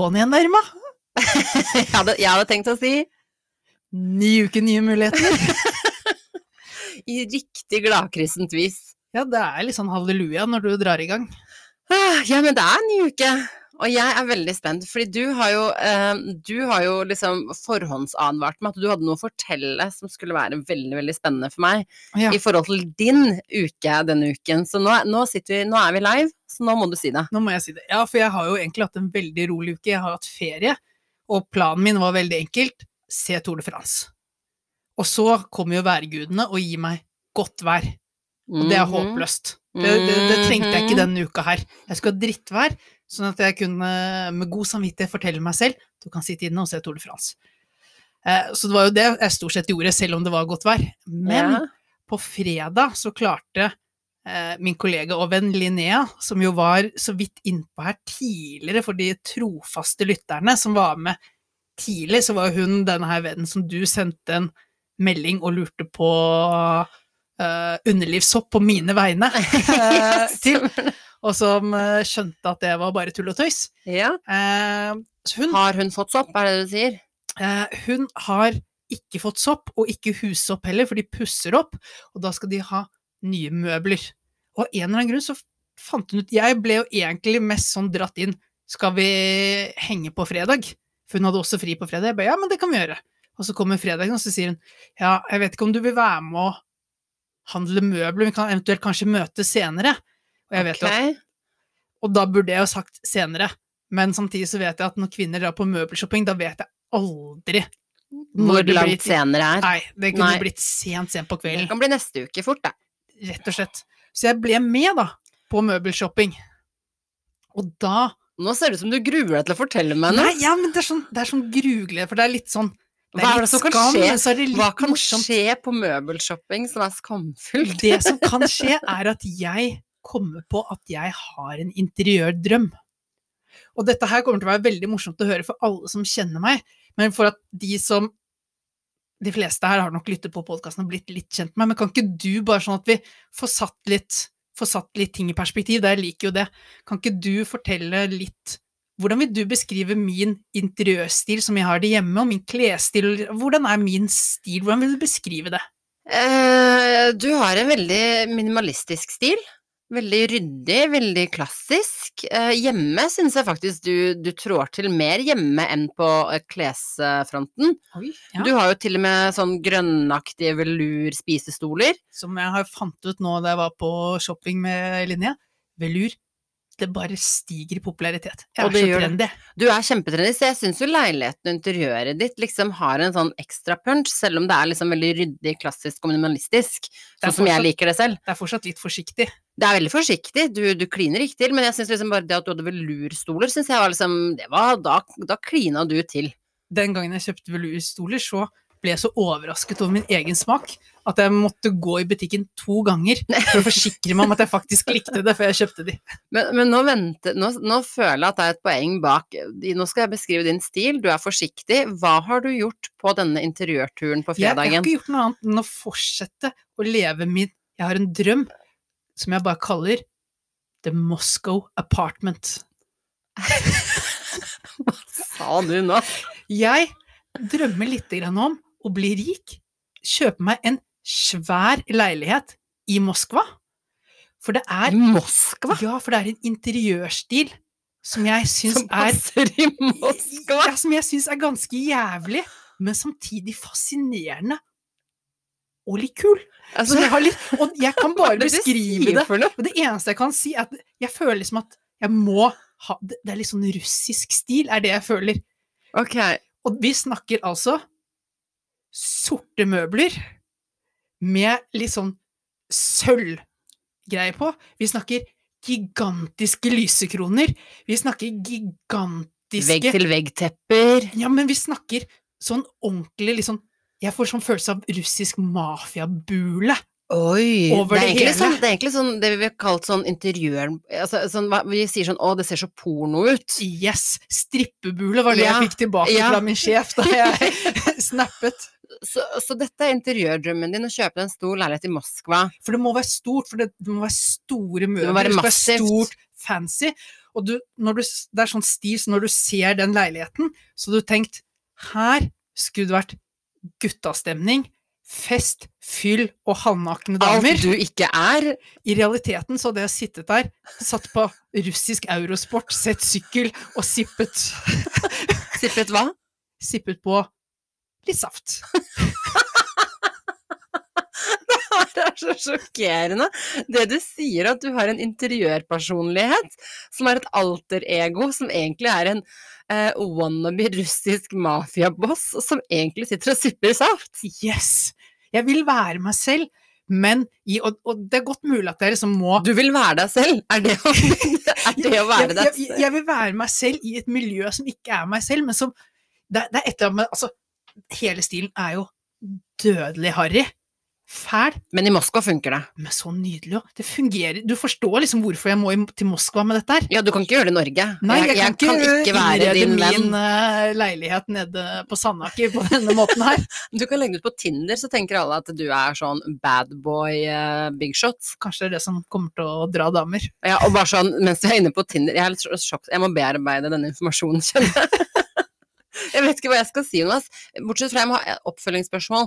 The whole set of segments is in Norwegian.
på'n igjen Irma. jeg, hadde, jeg hadde tenkt å si Ny uke, nye muligheter. i riktig gladkristent vis. Ja, det er litt sånn halleluja når du drar i gang. Ah, Ja, men det er en ny uke. Og jeg er veldig spent, fordi du har jo, eh, du har jo liksom forhåndsadvart meg at du hadde noe å fortelle som skulle være veldig, veldig spennende for meg Ja. i forhold til din uke denne uken. Så nå, nå, vi, nå er vi live, så nå må du si det. Nå må jeg si det. Ja, for jeg har jo egentlig hatt en veldig rolig uke. Jeg har hatt ferie, og planen min var veldig enkelt. Se Tour de France. Og så kommer jo værgudene og gir meg godt vær. Og det er Mhm. håpløst. Det, det, det trengte jeg ikke denne uka her. Jeg skulle ha drittvær, sånn at jeg kunne med god samvittighet fortelle meg selv du kan sitte inne og se Tour de France. Eh, så det var jo det jeg stort sett gjorde, selv om det var godt vær. Men Ja. på fredag så klarte eh, min kollega og venn Linnea, som jo var så vidt innpå her tidligere for de trofaste lytterne som var med tidlig, så var hun denne her vennen som du sendte en melding og lurte på uh, underlivssopp på mine vegne uh, til, og som eh, skjønte at det var bare tull og tøys. Ja. Eh, hun, Har hun fått sopp, er det det du sier? eh, hun har ikke fått sopp, og ikke hussopp heller, for de pusser opp, og da skal de ha nye møbler. Og av en eller annen grunn så fant hun ut Jeg ble jo egentlig mest sånn dratt inn Skal vi henge på fredag? For hun hadde også fri på fredag. Jeg ba ja, men det kan vi gjøre. Og så kommer fredagen, og så sier hun ja, jeg vet ikke om du vil være med å handle møbler, vi kan eventuelt kanskje møtes senere. Og jeg vet jo at og da burde jeg jo sagt senere. Men samtidig så vet jeg at når kvinner drar på møbelshopping, da vet jeg aldri Hvor langt blir- senere er. Nei, det kunne Nei. blitt sent, sent på kvelden. Det kan bli neste uke fort, det. Rett og slett. Så jeg ble med, da, på møbelshopping. Og da Nå ser det ut som du gruer deg til å fortelle meg noe. Nei, ja, men det er sånn, det er sånn gruglede, for det er litt sånn det Hva er det kan skam, skje? men så er det litt Hva kan morsomt. skje på møbelshopping som er skamfullt? Det som kan skje, er at jeg kommer på at jeg har en interiørdrøm. Og dette her kommer til å være veldig morsomt å høre for alle som kjenner meg, men for at de som De fleste her har nok lyttet på podkasten og blitt litt kjent med meg, men kan ikke du, bare sånn at vi får satt litt, får satt litt ting i perspektiv, jeg liker jo det, kan ikke du fortelle litt hvordan vil du beskrive min interiørstil som jeg har det hjemme, og min klesstil? Hvordan er min stil? Hvordan vil du beskrive det? Uh, du har en veldig minimalistisk stil. Veldig ryddig, veldig klassisk. Eh, hjemme syns jeg faktisk du, du trår til mer hjemme enn på eh, klesfronten. Oi, ja. Du har jo til og med sånn grønnaktige velur-spisestoler. som jeg har fant ut nå da jeg var på shopping med Linnea, velur, det bare stiger i popularitet. Jeg er så trendy. Du er kjempetrendy, så jeg syns jo leiligheten og interiøret ditt liksom har en sånn ekstra punch, selv om det er liksom veldig ryddig, klassisk og minimalistisk, sånn som jeg liker det selv. Det er fortsatt litt forsiktig. Det er veldig forsiktig, du, du kliner ikke til, men jeg syns liksom bare det at du hadde velurstoler, syns jeg var liksom det var, Da, da klina du til. Den gangen jeg kjøpte velurstoler, så ble jeg så overrasket over min egen smak at jeg måtte gå i butikken to ganger for å forsikre meg om at jeg faktisk likte det før jeg kjøpte de. Men, men nå, venter, nå, nå føler jeg at det er et poeng bak. Nå skal jeg beskrive din stil, du er forsiktig. Hva har du gjort på denne interiørturen på Jeg, jeg har ikke gjort noe annet enn å fortsette å leve min Jeg har en drøm som jeg bare kaller The Moscow Apartment. Hva sa du nå? Jeg drømmer litt grann om å bli rik, kjøpe meg en svær leilighet i Moskva. For det er Moskva? Ja, for det er en interiørstil som jeg syns er som jeg syns er ganske jævlig, men samtidig fascinerende og litt kul. Altså, jeg har litt, og jeg kan bare det beskrive det. Og det eneste jeg kan si, er at jeg føler liksom at jeg må ha Det er litt sånn russisk stil, er det jeg føler. Ok. Og vi snakker altså sorte møbler med litt sånn sølvgreie på. Vi snakker gigantiske lysekroner. Vi snakker gigantiske Vegg-til-vegg-tepper. Ja, men vi snakker sånn ordentlig liksom Jeg får sånn følelse av russisk mafiabule. Oi! Over det, er det hele. sånn, det er egentlig sånn det vi har kalt sånn interiør... Altså, sånn, vi sier sånn 'Å, det ser så porno ut'. Yes! Strippebule var det Ja, jeg fikk tilbake ja. fra min sjef da jeg snappet. Så, så dette er interiørdrømmen din, å kjøpe en stor leilighet i Moskva. For det må være stort, for det, det må være store møbler. være det må massivt. være stort, fancy. Og du, du, det er sånn stil, så når du ser den leiligheten, så har du tenkt her skulle det vært guttastemning, fest, fyll og halvnakne damer. Alt du ikke er. I realiteten så hadde jeg sittet der, satt på russisk eurosport, sett sykkel og sippet, Sippet hva? sippet på litt saft. Det er så sjokkerende. Det du sier, at du har en interiørpersonlighet som er et alter-ego, som egentlig er en eh, wannabe russisk mafiaboss, som egentlig sitter og sipper saft. Yes! Jeg vil være meg selv, men i, og, og det er godt mulig at dere som må Du vil være deg selv? Er det å, er det å være deg deg jeg, selv? jeg vil være meg selv i et miljø som ikke er meg selv, men som Det, det er et eller annet med Altså, hele stilen er jo dødelig harry. Fæl, Men i Moskva funker det. men så nydelig jo. Det fungerer. Du forstår liksom hvorfor jeg må til Moskva med dette her. Ja, du kan ikke gjøre det i Norge. Nei, jeg, kan, ikke være innrede din min venn. eh, leilighet nede på Sandaker på denne måten her. Du kan legge det ut på Tinder, så tenker alle at du er sånn bad boy uh, big shot. Kanskje det er det som kommer til å dra damer. Ja, og bare sånn, mens du er inne på Tinder Jeg er litt sjokk, jeg må bearbeide denne informasjonen, kjenner jeg. Jeg vet ikke hva jeg skal si, Jonas. Bortsett fra jeg må ha oppfølgingsspørsmål.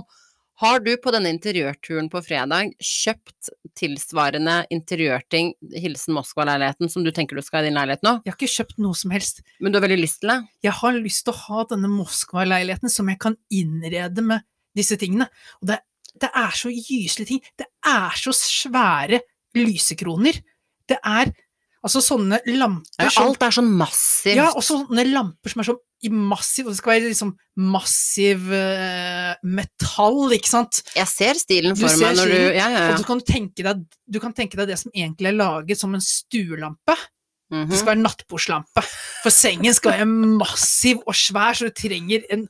Har du på denne interiørturen på fredag kjøpt tilsvarende interiørting, hilsen Moskva-leiligheten, som du tenker du skal ha i din leilighet nå? Jeg har ikke kjøpt noe som helst. Men du har veldig lyst til det? Jeg har lyst til å ha denne Moskva-leiligheten som jeg kan innrede med disse tingene. Og det, det er så gyselige ting. Det er så svære lysekroner. Det er altså sånne lamper som alt er sånn massivt. Ja, og sånne lamper som er sånn i massiv, og det skal være liksom massiv uh, metall, ikke sant? Jeg ser stilen for ser meg når du ja, Ja, ja, Og så kan du tenke deg, du kan tenke deg det som egentlig er laget som en stuelampe. Mhm. Det skal være nattbordslampe. For sengen skal være massiv og svær, så du trenger en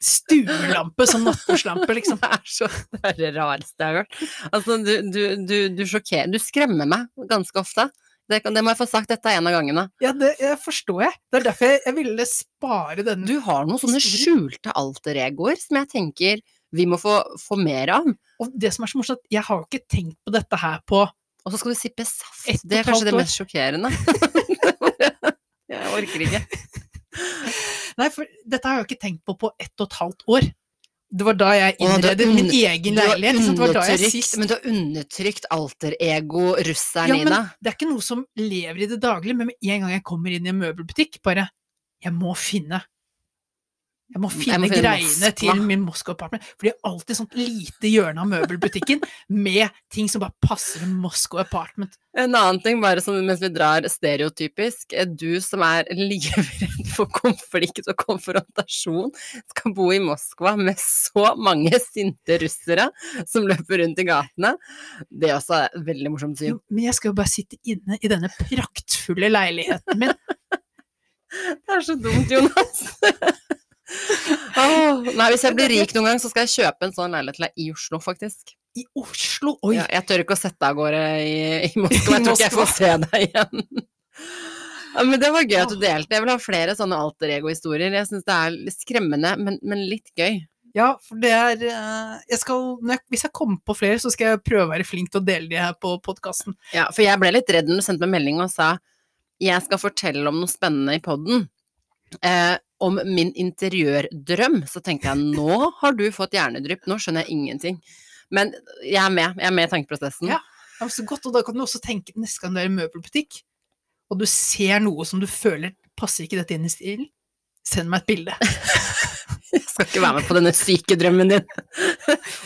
stuelampe som nattbordslampe, liksom. Det er så det er det rareste jeg har hørt. Altså, du, du, du, du sjokkerer Du skremmer meg ganske ofte. Det, kan, det må jeg få sagt, dette er en av gangene. Ja, det forstår jeg. Det er derfor jeg, jeg ville spare denne. Du har noen sånne skjulte alter-egoer som jeg tenker vi må få, få mer av. Og det som er så morsomt, jeg har jo ikke tenkt på dette her på Og så skal du sippe saft. Det er kanskje det mest sjokkerende. jeg orker ikke. Nei, for dette har jeg jo ikke tenkt på på ett og et halvt år. Det var da jeg innredet min egen leilighet. Liksom. Det var da jeg sist Men du har undertrykt alter-ego-russeren Ja, i deg. det er ikke noe som lever i det daglige, men med en gang jeg kommer inn i en møbelbutikk, bare Jeg må finne jeg må finne, må finne greiene Moskva. til min Moskva Apartment. For de har alltid sånt lite hjørne av møbelbutikken med ting som bare passer en Moskva Apartment. En annen ting, bare som mens vi drar stereotypisk, er du som er livredd for konflikt og konfrontasjon, skal bo i Moskva med så mange sinte russere som løper rundt i gatene. Det er også veldig morsomt syn. si. men jeg skal jo bare sitte inne i denne praktfulle leiligheten min. Det er så dumt, Jonas. Åh, nei, hvis jeg blir rik noen gang, så skal jeg kjøpe en sånn leilighet til deg i Oslo, faktisk. I Oslo! Oi! Ja, jeg tør ikke å sette av gårde i, i Moskva, jeg tror ikke jeg får se deg igjen. Ja, men det var gøy at du delte. Jeg vil ha flere sånne alter ego-historier. Jeg syns det er litt skremmende, men, men litt gøy. Ja, for det er eh, jeg skal, jeg, Hvis jeg kommer på flere, så skal jeg prøve å være flink til å dele de her på podkasten. Ja, for jeg ble litt redd når du sendte meg melding og sa jeg skal fortelle om noe spennende i poden. Eh, om min interiørdrøm. Så tenkte jeg nå har du fått hjernedrypp, nå skjønner jeg ingenting. Men jeg er med, jeg er med i tankeprosessen. Ja. Det var så godt, og da kan du også tenke neste gang du er i møbelbutikk, og du ser noe som du føler passer ikke dette inn i stilen, send meg et bilde. Skal ikke være med på denne syke drømmen din.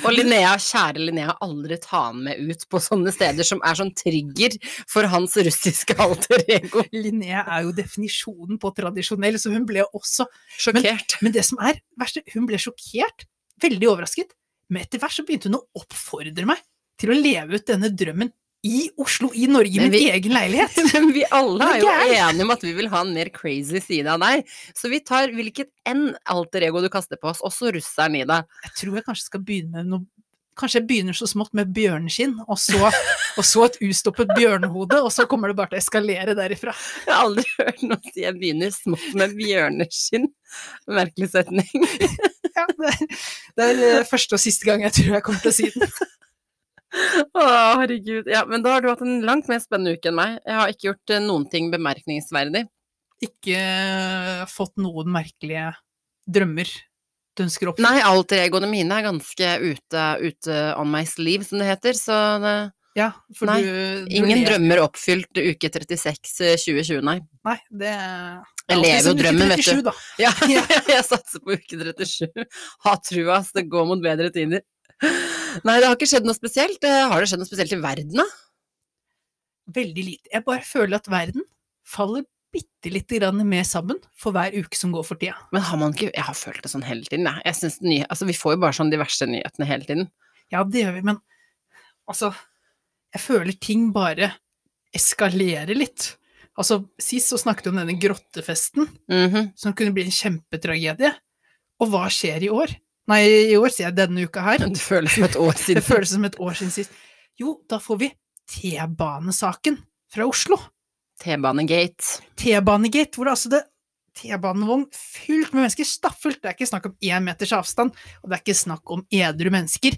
Og Linnea, kjære Linnea, aldri ta han med ut på sånne steder som er sånn trigger for hans russiske alter ego. Linnea er jo definisjonen på tradisjonell, så hun ble også Sjokkert. Men det som er verst, hun ble sjokkert, veldig overrasket, men etter hvert så begynte hun å oppfordre meg til å leve ut denne drømmen i Oslo, i Norge, i min vi- egen leilighet. Men vi alle er jo enige om at vi vil ha en mer crazy side av deg. Så vi tar hvilket enn alter ego du kaster på oss, også russeren i deg. Jeg tror jeg kanskje skal begynne med noe Kanskje jeg begynner så smått med bjørneskinn, og så, og så et ustoppet bjørnehode, og så kommer det bare til å eskalere derifra. Jeg har aldri hørt noen si jeg begynner smått med bjørneskinn. Merkelig setning. Ja, det, er- det er første og siste gang jeg tror jeg kommer til å si den. Å, herregud. Ja, men da har du hatt en langt mer spennende uke enn meg. Jeg har ikke gjort eh, noen ting bemerkningsverdig. Ikke eh, fått noen merkelige drømmer du ønsker oppfylt. Nei, alter egoene mine er ganske ute, ute on my sleeve, som det heter, så det, Ja, Nei, du, du ingen lever- drømmer oppfylt uke 36 eh, 2020, nei. Nei, det Jeg lever jo drømmen, vet du. Da. Ja, jeg satser på uke 37. Ha trua, det går mot bedre tider. Nei, det har ikke skjedd noe spesielt. Eh, Har det skjedd noe spesielt i verden, da? Veldig lite. Jeg bare føler at verden faller bitte lite grann mer sammen for hver uke som går for tida. Men har man ikke Jeg har følt det sånn hele tiden, jeg. jeg synes altså, vi får jo bare sånn de verste nyhetene hele tiden. Ja, det gjør vi, men altså Jeg føler ting bare eskalerer litt. Altså, sist så snakket vi om denne grottefesten, Mhm. som kunne bli en kjempetragedie. Og hva skjer i år? Nei, i år sier jeg denne uka her. Det føles som et år Det siden. føles som et år siden sist. Jo, da får vi T-banesaken fra Oslo. T-banegate. T-banegate, hvor det altså det T-banevogn fylt med mennesker, stappfullt. Det er ikke snakk om én meters avstand, og det er ikke snakk om edru mennesker,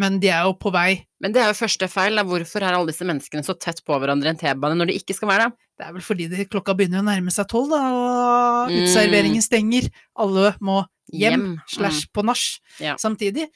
men de er jo på vei Men det er jo første feil, da. Hvorfor er alle disse menneskene så tett på hverandre i en T-bane når de ikke skal være det? Det er vel fordi det, klokka begynner å nærme seg tolv, da, og Mm. uteserveringen stenger. Alle må hjem, Hjem, mm. slash på nach Ja. samtidig.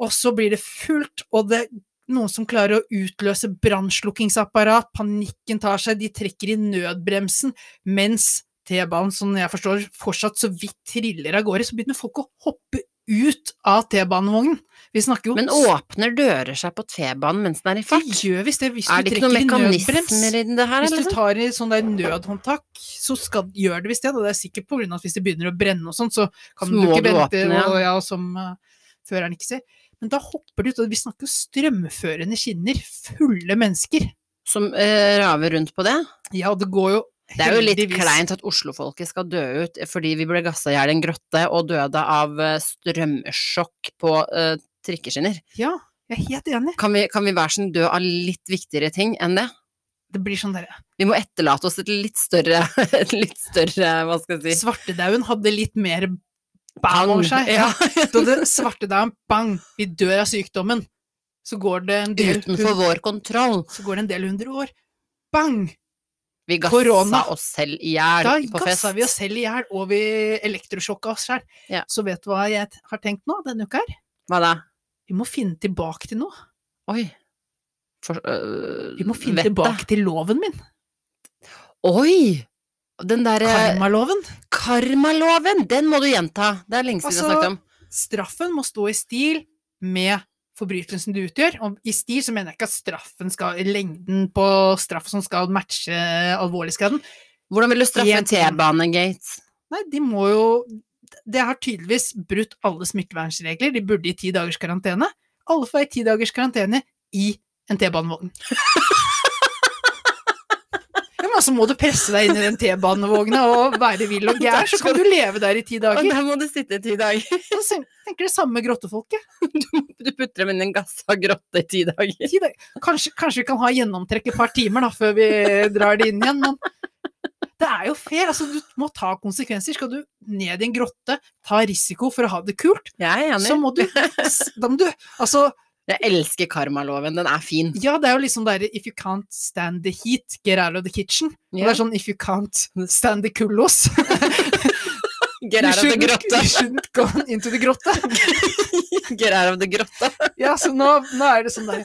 Og så blir det fullt, og det er noen som klarer å utløse brannslukkingsapparat, panikken tar seg, de trekker i nødbremsen, mens T-banen, som jeg forstår, fortsatt så vidt triller av gårde, så begynner folk å hoppe ut av T-banevognen. Vi snakker jo Men åpner dører seg på T-banen mens den er i Det fart? gjør visst det, hvis Er det ikke trekker i nødbrems. det her, Hvis du tar i sånn der nødhåndtak, så skal, gjør det visst det. Og det er sikkert på grunn av at hvis det begynner å brenne og sånn, så kan Så du ikke du vente, åpne, ja. og, ja, som uh, føreren ikke ser. Men da hopper det ut, og vi snakker jo strømførende skinner, fulle mennesker. Som eh, raver rundt på det? Ja, det går jo Det er jo litt heldigvis- kleint at Oslofolket skal dø ut fordi vi ble gassa i hjel i en grotte og døde av eh, strømsjokk på uh, trikkeskinner. Ja, jeg er helt enig. Kan vi, kan vi hver sin dø av litt viktigere ting enn det? Det blir sånn derre Vi må etterlate oss et litt større, et litt større, hva skal jeg si Svartedauden hadde litt mer bang over seg. Ja. Svartedauden, bang, vi dør av sykdommen. Så går det en del, Utenfor vår kontroll. så går det en del hundre år. Bang! Vi gassa Corona. oss selv i hjel på fest. Da gassa vi oss selv i hjel, og vi elektrosjokka oss selv. Ja. Så vet du hva jeg har tenkt nå denne uka her? Hva da? Vi må finne tilbake til noe. Oi. For, øh, Vi må finne tilbake til loven min. Oi! Den derre Karmaloven. karmaloven, den må du gjenta. Det er lenge siden Altså, jeg har snakket om. Straffen må stå i stil med forbrytelsen du utgjør. Og i stil så mener jeg ikke at straffen skal lengden på straff som skal matche alvorlighetsgraden. Hvordan vil du straffe en. T-banegate? Nei, de må jo Det har tydeligvis brutt alle smittevernregler. De burde i ti dagers karantene. Alle får i ti dagers karantene i en T-banevogn. Ja, så må du presse deg inn i den T-banevogna og være vill og gær, så kan du leve der i ti dager. Og der må du sitte i ti dager. Og så tenker det samme grottefolket. Du putter dem inn i en gassa grotte i ti dager. Ti dager. Kanskje, kanskje vi kan ha gjennomtrekk et par timer da, før vi drar det inn igjen, men det er jo fair. Altså, du må ta konsekvenser. Skal du ned i en grotte, ta risiko for å ha det kult, Jeg er så må du Da må du Altså, Jeg elsker karmaloven, den er fin. ja, det er jo liksom der If you can't stand the heat, get out of the kitchen. Og det er sånn If you can't stand the kullos, Get out of the you shouldn't go into the grotte. Get out of the grotta. Ja, så nå, nå er det sånn der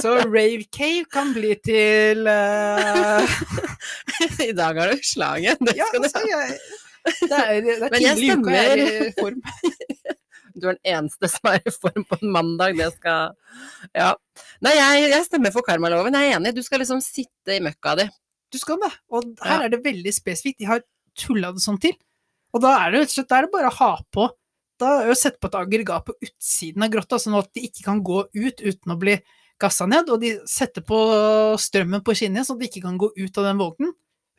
Så Rave Cave kan bli til uh... I dag har du slaget. Det Ja, skal du altså, ha. jeg, det er, det er Men jeg er stemmer. form. Du er den eneste som er i form på en mandag. Det skal Ja. Nei, jeg, jeg stemmer for karmaloven. Jeg er enig. Du skal liksom sitte i møkka di. Du skal det. Og her Ja. er det veldig spesifikt. De har tulla det sånn til. Og da er det rett og slett er det bare å ha på Da er det å sette på et aggregat på utsiden av grotta, sånn at de ikke kan gå ut uten å bli gassa ned. Og de setter på strømmen på skinnet, sånn at de ikke kan gå ut av den vognen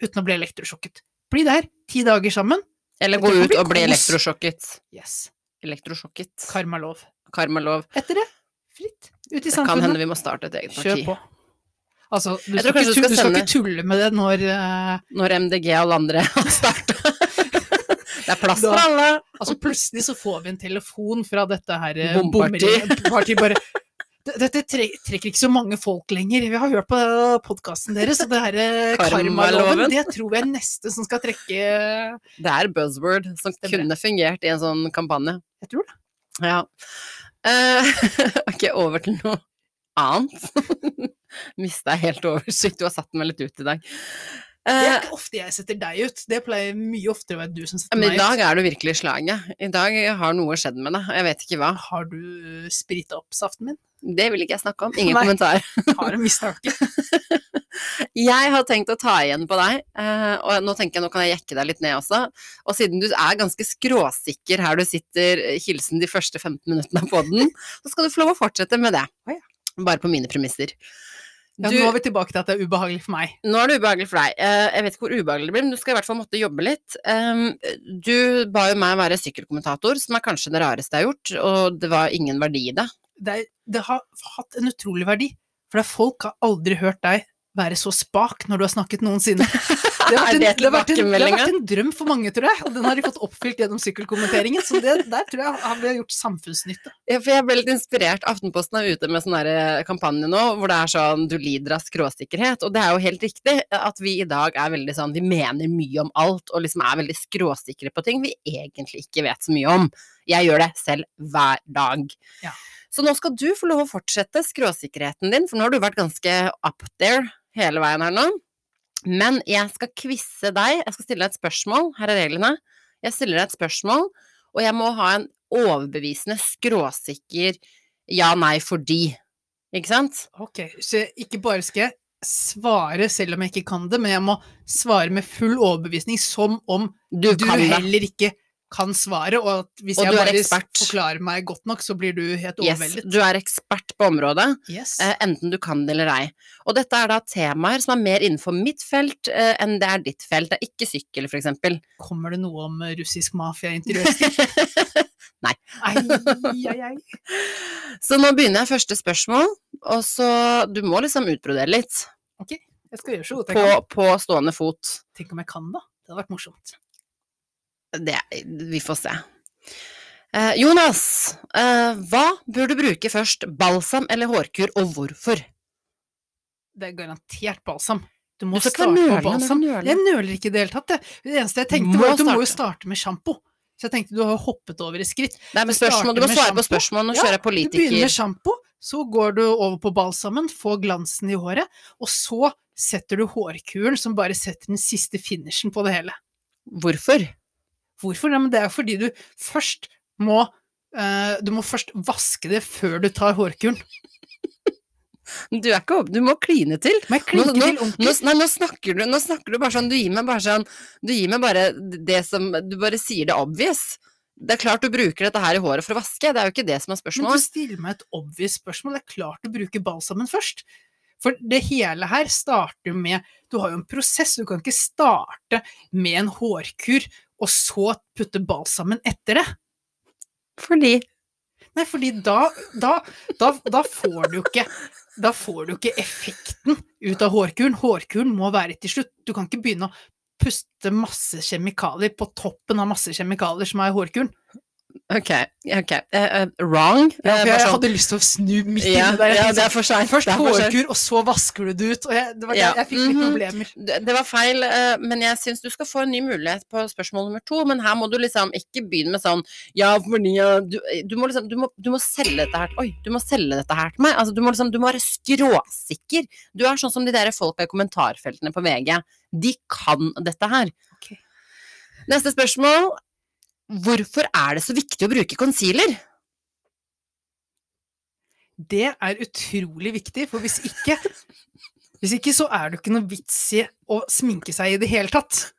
uten å bli elektrosjokket. Bli der ti dager sammen. Eller gå ut og bli elektrosjokket. Yes. Elektrosjokket. Karmalov. Karmalov. Etter det, fritt. Ut i Det kan hende vi må starte et eget parti. Kjør på. Altså, du skal, ikke, du skal du skal ikke tulle med det når uh... Når MDG og alle andre har starta. Det er plass Da- for alle. Altså, plutselig så får vi en telefon fra dette her bompartiet. Bomparti. bare Dette tre trekker ikke så mange folk lenger. Vi har hørt på podkasten deres, og det her eh, Karmaloven. det tror jeg neste som skal trekke Det er buzzword som Stemmer kunne fungert i en sånn kampanje. Jeg tror det. Ja. Uh, ok, over til noe annet. Mista helt oversikt, du har satt meg litt ut i dag. Det er Eh, ikke ofte jeg setter deg ut. Det pleier mye oftere å være du som setter meg ut. men i dag er du virkelig i slaget. I dag har noe skjedd med deg, jeg vet ikke hva. Har du sprita opp saften min? Det vil ikke jeg snakke om, ingen Nei. kommentar. Har en mistanke. Jeg har tenkt å ta igjen på deg, eh, og nå tenker jeg nå kan jeg jekke deg litt ned også. Og siden du er ganske skråsikker her du sitter, eh, hilsen de første 15 minuttene av podden, så skal du få lov å fortsette med det. Bare på mine premisser. Ja, Du- nå er vi tilbake til at det er ubehagelig for meg. Nå er det ubehagelig for deg. Eh, Jeg vet ikke hvor ubehagelig det blir, men du skal i hvert fall måtte jobbe litt. Du ba jo meg være sykkelkommentator, som er kanskje det rareste jeg har gjort, og det var ingen verdi i det. Det, er, det har hatt en utrolig verdi. For folk har aldri hørt deg være så spak når du har snakket noensinne. Det har vært en, det har vært en, det har vært en drøm for mange, tror jeg. Og den har de fått oppfylt gjennom sykkelkommenteringen. Så det, der tror jeg har vi gjort samfunnsnytte. Ja, for jeg ble litt inspirert. Aftenposten er ute med sånn eh, kampanje nå, hvor det er sånn du lider av skråsikkerhet. Og det er jo helt riktig at vi i dag er veldig sånn, vi mener mye om alt, og liksom er veldig skråsikre på ting vi egentlig ikke vet så mye om. Jeg gjør det selv hver dag. Ja. Så nå skal du få lov å fortsette skråsikkerheten din, for nå har du vært ganske up there hele veien her nå. Men jeg skal quize deg, jeg skal stille deg et spørsmål, her er reglene. Jeg stiller deg et spørsmål, og jeg må ha en overbevisende, skråsikker ja, nei, fordi. Ikke sant? Ok, Så ikke bare skal jeg svare selv om jeg ikke kan det, men jeg må svare med full overbevisning som om Du, du kan det. heller ikke kan svaret, og at hvis Og jeg bare ekspert. forklarer meg godt nok, så blir du helt Yes, overveldet. du er ekspert på området, Yes. eh, enten du kan det eller ei. Og dette er da temaer som er mer innenfor mitt felt eh, enn det er ditt felt. Det er ikke sykkel, for eksempel. Kommer det noe om eh, russisk mafia i interiørstil? Nei. Ai, ai, ai. Så nå begynner jeg første spørsmål, og så Du må liksom utbrodere litt. Ok, jeg skal gjøre så godt jeg På, kan. på stående fot. Tenk om jeg kan, da. Det hadde vært morsomt. Det Vi får se. Eh, Jonas, eh, hva bør du bruke først? Balsam eller hårkur, og hvorfor? Det er garantert balsam. Du må Du starte nøle, på balsam. Jeg nøler ikke i det hele tatt. Det, eneste jeg tenkte, var at du må jo starte. med sjampo. Så jeg tenkte du har hoppet over i skritt. Nei, men spørsmål, du må svare på spørsmål. Nå Ja, kjører jeg Du begynner med sjampo, så går du over på balsamen, får glansen i håret, og så setter du hårkuren som bare setter den siste finishen på det hele. Hvorfor? Hvorfor? Ja, men det er jo fordi du først må uh, Du må først vaske det før du tar hårkuren. Du er ikke du må kline til. Men jeg Nå, nå, til nå, nei, nå, snakker du, nå snakker du bare sånn, du gir meg bare sånn Du gir meg bare det som Du bare sier det obvious. Det er klart du bruker dette her i håret for å vaske, det er jo ikke det som er spørsmålet. Men du stiller meg et obvious spørsmål. Det er klart du bruker balsamen først. For det hele her starter jo med Du har jo en prosess, du kan ikke starte med en hårkur og så putte balsamen etter det. Fordi Nei, fordi da, da, da, da får du ikke Da får du ikke effekten ut av hårkuren. Hårkuren må være til slutt. Du kan ikke begynne å puste masse kjemikalier på toppen av masse kjemikalier som er i hårkuren. Ok, ok. Uh, uh, wrong. Ja, Eh, for bare jeg sånn- hadde lyst til å snu midt ja, inni der. Ja, det er for seint. Først hårkur, og så vasker du det ut. Og jeg, det var Ja, jeg fikk litt mhm. problemer. Det det var feil, uh, men jeg syns du skal få en ny mulighet på spørsmål nummer to. Men her må du liksom ikke begynne med sånn Ja, fordi du, du må liksom du må, du må selge dette her Oi, du må selge dette her til meg. Altså, du må liksom Du må være skråsikker. Du er sånn som de der folka i kommentarfeltene på VG. De kan dette her. Okay. Neste spørsmål. Hvorfor er det så viktig å bruke concealer? Det er utrolig viktig, for hvis ikke Hvis ikke så er det jo ikke noe vits i å sminke seg i det hele tatt.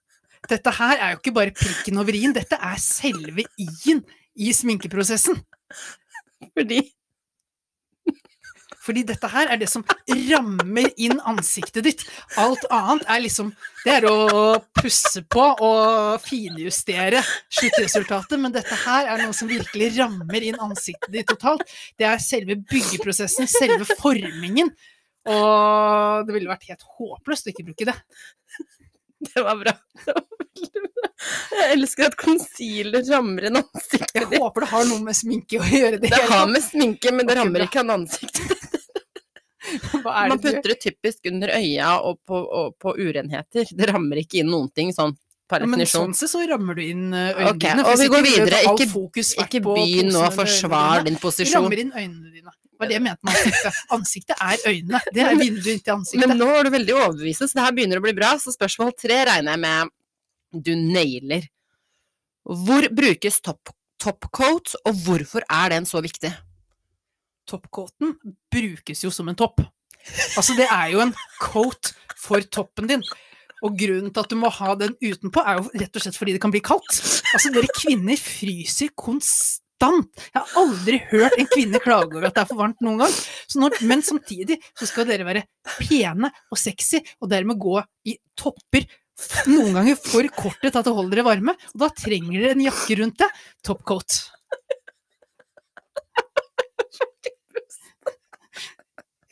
Dette her er jo ikke bare prikken over i-en, dette er selve i-en i sminkeprosessen. Fordi Fordi dette her er det som rammer inn ansiktet ditt. Alt annet er liksom Det er å pusse på og finjustere sluttresultatet, men dette her er noe som virkelig rammer inn ansiktet ditt totalt. Det er selve byggeprosessen, selve formingen. Og det ville vært helt håpløst å ikke bruke det. Det var bra. Det var bra. Jeg elsker at concealer rammer inn ansiktet ditt. Jeg håper det har noe med sminke å gjøre. Det, Det har med sminke, men det rammer ikke an ansiktet. Er Man putter det typisk under øya og på, og på urenheter. Det rammer ikke inn noen ting, sånn per Ja, men sånn sett så rammer du inn eh, øynene okay, dine. og vi går videre. Ikke- Ikke begynn nå å forsvare din posisjon. rammer inn øynene dine. Det var det jeg mente med ansiktet. Ansiktet er øynene. Det er vinduet inn til ansiktet. Men nå er du veldig overbevisende, så det her begynner å bli bra. Så spørsmål tre regner jeg med du nailer. Hvor brukes top, topcoat, og hvorfor er den så viktig? Topcoaten brukes jo som en topp. Altså, det er jo en coat for toppen din. Og grunnen til at du må ha den utenpå, er jo rett og slett fordi det kan bli kaldt. Altså, dere kvinner fryser konstant. Jeg har aldri hørt en kvinne klage over at det er for varmt noen gang. Når, men samtidig så skal dere være pene og sexy, og dermed gå i topper. Noen ganger for korte til at det holder dere varme, og da trenger dere en jakke rundt det. Topcoat.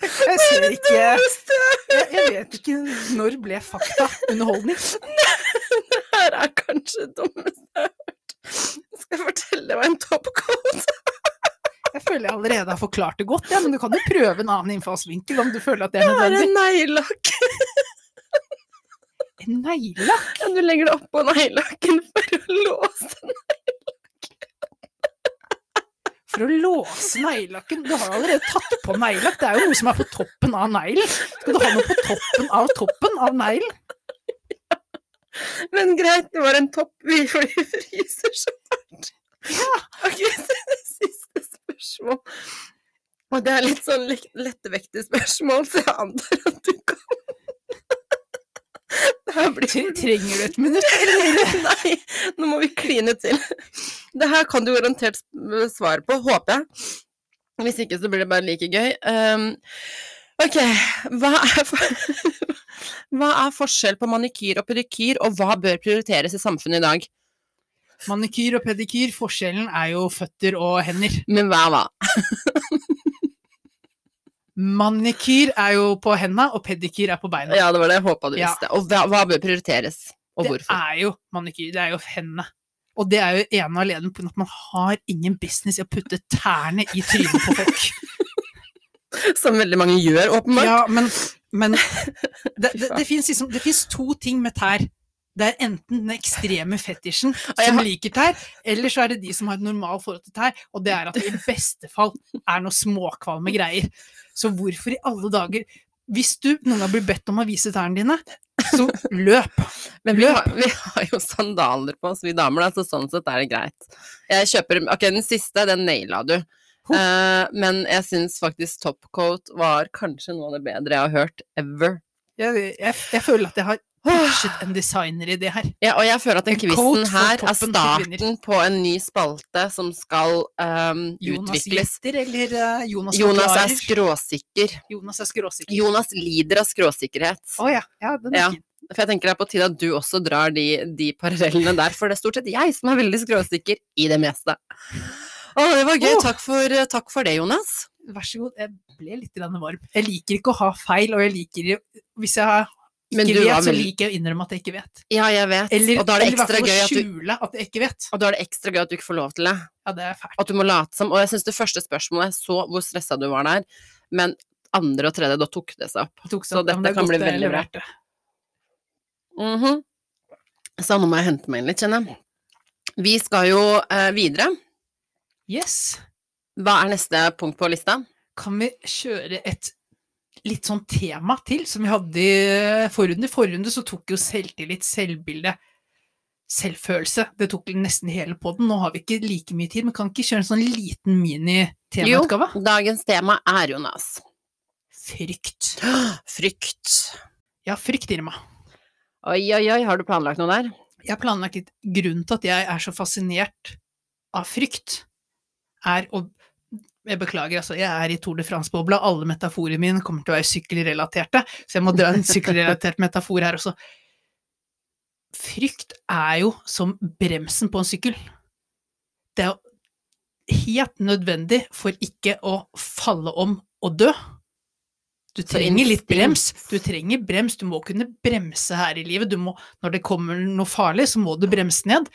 Jeg ser ikke jeg, jeg vet ikke når ble fakta underholdning. Det her er kanskje det dummeste jeg har hørt. Skal jeg fortelle hva en topcoat Jeg føler jeg allerede har forklart det godt, ja, men du kan jo prøve en annen innfallsvinkel om du føler at det er nødvendig. Det er en neglelakk. En neglelakk? Ja, Du legger det oppå neglelakken for å låse den. Å låse neglelakken? Du har jo allerede tatt på neglelakk, det er jo noe som er på toppen av neglen. Skal du ha noe på toppen av toppen av neglen? Men greit, det var en topp vi fryser så fælt. Ok, så det siste spørsmål. Og det er litt sånn lett- lettevektig spørsmål, så jeg antar at du kan blir Trenger du et minutt? Nei, nå må vi kline til. Det her kan du garantert svare på, håper jeg. Hvis ikke så blir det bare like gøy. Um, ok, hva er, for, hva er forskjell på manikyr og pedikyr, og hva bør prioriteres i samfunnet i dag? Manikyr og pedikyr, forskjellen er jo føtter og hender. Men hva hva? Manikyr er jo på henda, og pedikyr er på beina. Ja, det var det jeg håpa du Ja. visste. Og hva, hva bør prioriteres, og det hvorfor? er jo manikyr, det er jo hendene. Og det er jo ene og alene på at man har ingen business i å putte tærne i trynet på folk. Som veldig mange gjør, åpenbart. Ja, men, men det, det, det fins liksom, to ting med tær. Det er enten den ekstreme fetisjen som liker tær, eller så er det de som har et normalt forhold til tær, og det er at det i beste fall er noe småkvalme greier. Så hvorfor i alle dager Hvis du noen gang blir bedt om å vise tærne dine, så løp. Men vi har, vi har jo sandaler på oss, vi damer, da, så sånn sett er det greit. Jeg kjøper Ok, den siste, den naila du. Eh, men jeg syns faktisk topcoat var kanskje noe av det bedre jeg har hørt ever. Jeg, jeg, jeg føler at jeg har pitchet en designer i det her. Ja, og jeg føler at den En quizen her er starten på en ny spalte som skal um, Jonas utvikles. Gjetter eller uh, Jonas Jonas er skråsikker. Jonas er skråsikker. Jonas lider av skråsikkerhet. Å ja. ja, den er Ja. fin. For jeg tenker det er på tide at du også drar de, de parallellene der, for det er stort sett jeg som er veldig skråsikker i det meste. Å, det var gøy. Oh. Takk, for, takk for det, Jonas. Vær så god. Jeg ble litt varm. Jeg liker ikke å ha feil, og jeg liker Hvis jeg ikke du vet, var så liker jeg å innrømme at jeg ikke vet. Ja, jeg vet. Eller, og da er det ekstra gøy at du at jeg ikke vet. og da er det ekstra gøy at du ikke får lov til det. Ja, det er fælt. At du må late som. Og jeg syns det første spørsmålet jeg så hvor stressa du var der, men andre og tredje, da tok det seg opp. Tok Så dette ja, det kan bli veldig bra. Mm -hmm. Så nå må jeg hente meg inn litt, kjenner jeg. Vi skal jo eh, videre. Yes. Hva er neste punkt på lista? Kan vi kjøre et litt sånn tema til, som vi hadde i forrunde? I forrunde så tok jo selvtillit, selvbilde, selvfølelse. Det tok nesten hele podden. Nå har vi ikke like mye tid, men kan ikke kjøre en sånn liten mini-temautgave? Jo, dagens tema er, Jonas, Frykt. frykt. Ja, frykt, Irma. Oi, oi, oi, har du planlagt noe der? Jeg har planlagt litt Grunnen til at jeg er så fascinert av frykt, er å jeg beklager, altså, jeg er i Tour de France-bobla. Alle metaforene mine kommer til å være sykkelrelaterte, så jeg må dra en sykkelrelatert metafor her også. Frykt er jo som bremsen på en sykkel. Det er jo helt nødvendig for ikke å falle om og dø. Du trenger litt brems. Du trenger brems. Du må kunne bremse her i livet. Du må, når det kommer noe farlig, så må du bremse ned.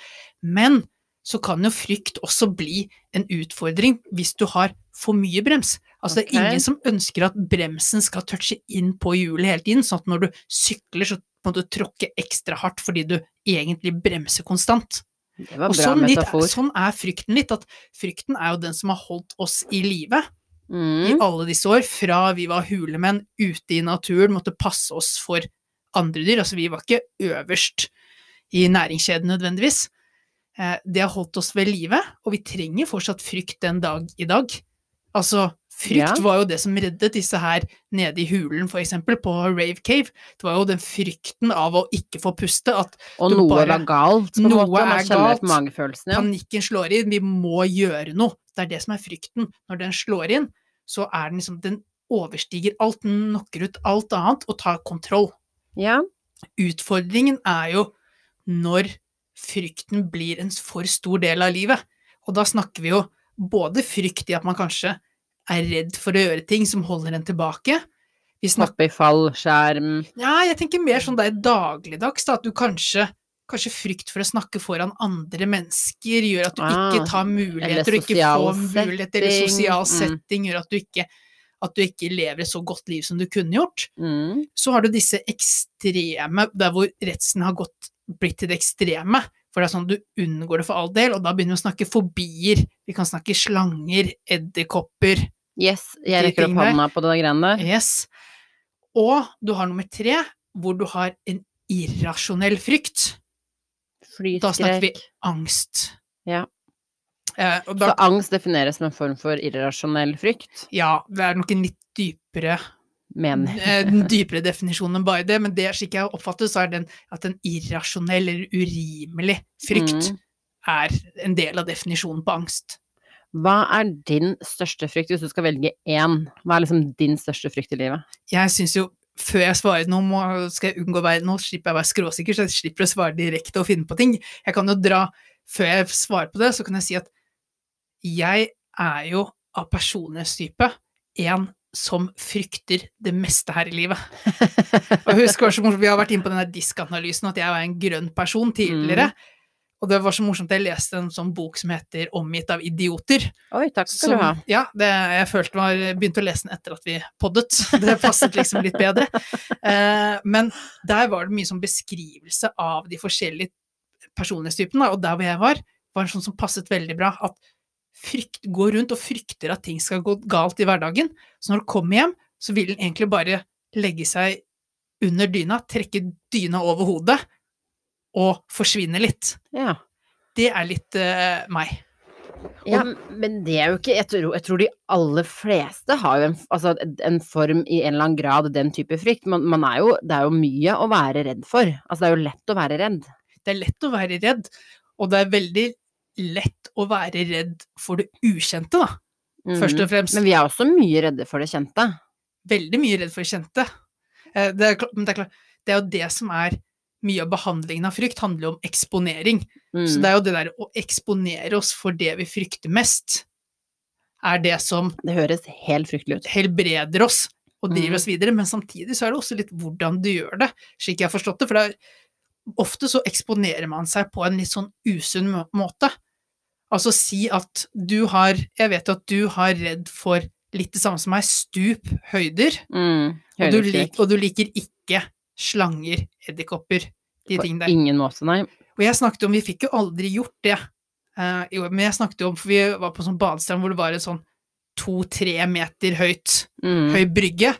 Men så kan jo frykt også bli en utfordring hvis du har for mye brems. Altså det er ingen som ønsker at bremsen skal touche inn på hjulet hele tiden, sånn at når du sykler så må du tråkke ekstra hardt fordi du egentlig bremser konstant. Det var bra sånn, litt, sånn er frykten litt, at frykten er jo den som har holdt oss i live i Mm. alle disse år, fra vi var hulemenn ute i naturen, måtte passe oss for andre dyr. Altså, vi var ikke øverst i næringskjeden nødvendigvis. Eh, Det har holdt oss ved live, og vi trenger fortsatt frykt den dag i dag. Altså, frykt Ja. var jo det som reddet disse her nede i hulen, for eksempel, på Rave Cave. Det var jo den frykten av å ikke få puste, at Og du noe bare- var galt, på en Noe måte. Man er kjenner på magefølelsen, ja. panikken slår inn, vi må gjøre noe. Det er det som er frykten. Når den slår inn, så er den liksom Den overstiger alt, den knocker ut alt annet og tar kontroll. Ja. Utfordringen er jo når frykten blir en for stor del av livet. Og da snakker vi jo både frykt i at man kanskje er redd for å gjøre ting som holder en tilbake. Vi snakker Hoppe i fallskjerm. Ja, jeg tenker mer sånn det er dagligdags, da, at du kanskje Kanskje frykt for å snakke foran andre mennesker gjør at du Ah, ikke tar muligheter, og ikke får muligheter, eller setting, sosial mm. setting gjør at du ikke at du ikke lever et så godt liv som du kunne gjort. Mm. Så har du disse ekstreme, der hvor redselen har gått, blitt til det ekstreme. For det er sånn du unngår det for all del, og da begynner vi å snakke fobier. Vi kan snakke slanger, edderkopper, Yes, jeg rekker opp hånda på det greiene der. Yes. Og du har nummer tre, hvor du har en irrasjonell frykt. Da snakker vi angst. Ja. Eh, og Så angst defineres som en form for irrasjonell frykt, ja, det er nok en litt dypere, mener den dypere definisjonen enn bare det, men det slik jeg oppfatter, så er den at en irrasjonell eller urimelig frykt Mm. er en del av definisjonen på angst. Hva er din største frykt, hvis du skal velge én? Hva er liksom din største frykt i livet? Jeg syns jo før jeg svarer noe, må, skal jeg unngå å være Nå slipper jeg å være skråsikker, så jeg slipper å svare direkte og finne på ting. Jeg kan jo dra Før jeg svarer på det, så kan jeg si at jeg er jo av personlighetstype en som frykter det meste her i livet. Og husk, Vi har vært inne på denne diskanalysen, at jeg var en grønn person tidligere. Og det var så morsomt, jeg leste en sånn bok som heter 'Omgitt av idioter'. Oi, takk skal Som, du ha. ja, det, jeg følte var, begynte å lese den etter at vi poddet. Det passet liksom litt bedre. Eh, men der var det mye sånn beskrivelse av de forskjellige personlighetstypene, og der hvor jeg var, var en sånn som passet veldig bra. At frykt, går rundt og frykter at ting skal gå galt i hverdagen. Så når du kommer hjem, så vil den egentlig bare legge seg under dyna, trekke dyna over hodet og forsvinne litt. Ja. Det er litt uh, meg. ja, men det er jo ikke Jeg tror, jeg tror de aller fleste har jo en, altså, en form i en eller annen grad den type frykt. Man, man er jo, det er jo mye å være redd for. Altså, det er jo lett å være redd. Det er lett å være redd, og det er veldig lett å være redd for det ukjente, da. Først og Mhm. fremst. Men vi er også mye redde for det kjente. Veldig mye redd for det kjente. Eh, Det er, men det er klart, det er jo det som er mye av behandlingen av frykt, handler jo om eksponering. Så Mm. det er jo det der å eksponere oss for det vi frykter mest, er det som Det høres helt fryktelig ut. helbreder oss og driver mm. oss videre, men samtidig så er det også litt hvordan du gjør det, slik jeg har forstått det. For det er, ofte så eksponerer man seg på en litt sånn usunn må- måte. Altså si at du har Jeg vet at du har redd for litt det samme som meg, stup, høyder, Mm. og du, lik, og du liker ikke slanger, edderkopper, de tingene der. ingen måte, nei. Og jeg snakket om, vi fikk jo aldri gjort det, Uh, jo, men jeg snakket jo om, for vi var på sånn badestrand hvor det var en sånn to-tre meter høyt Mm. høy brygge,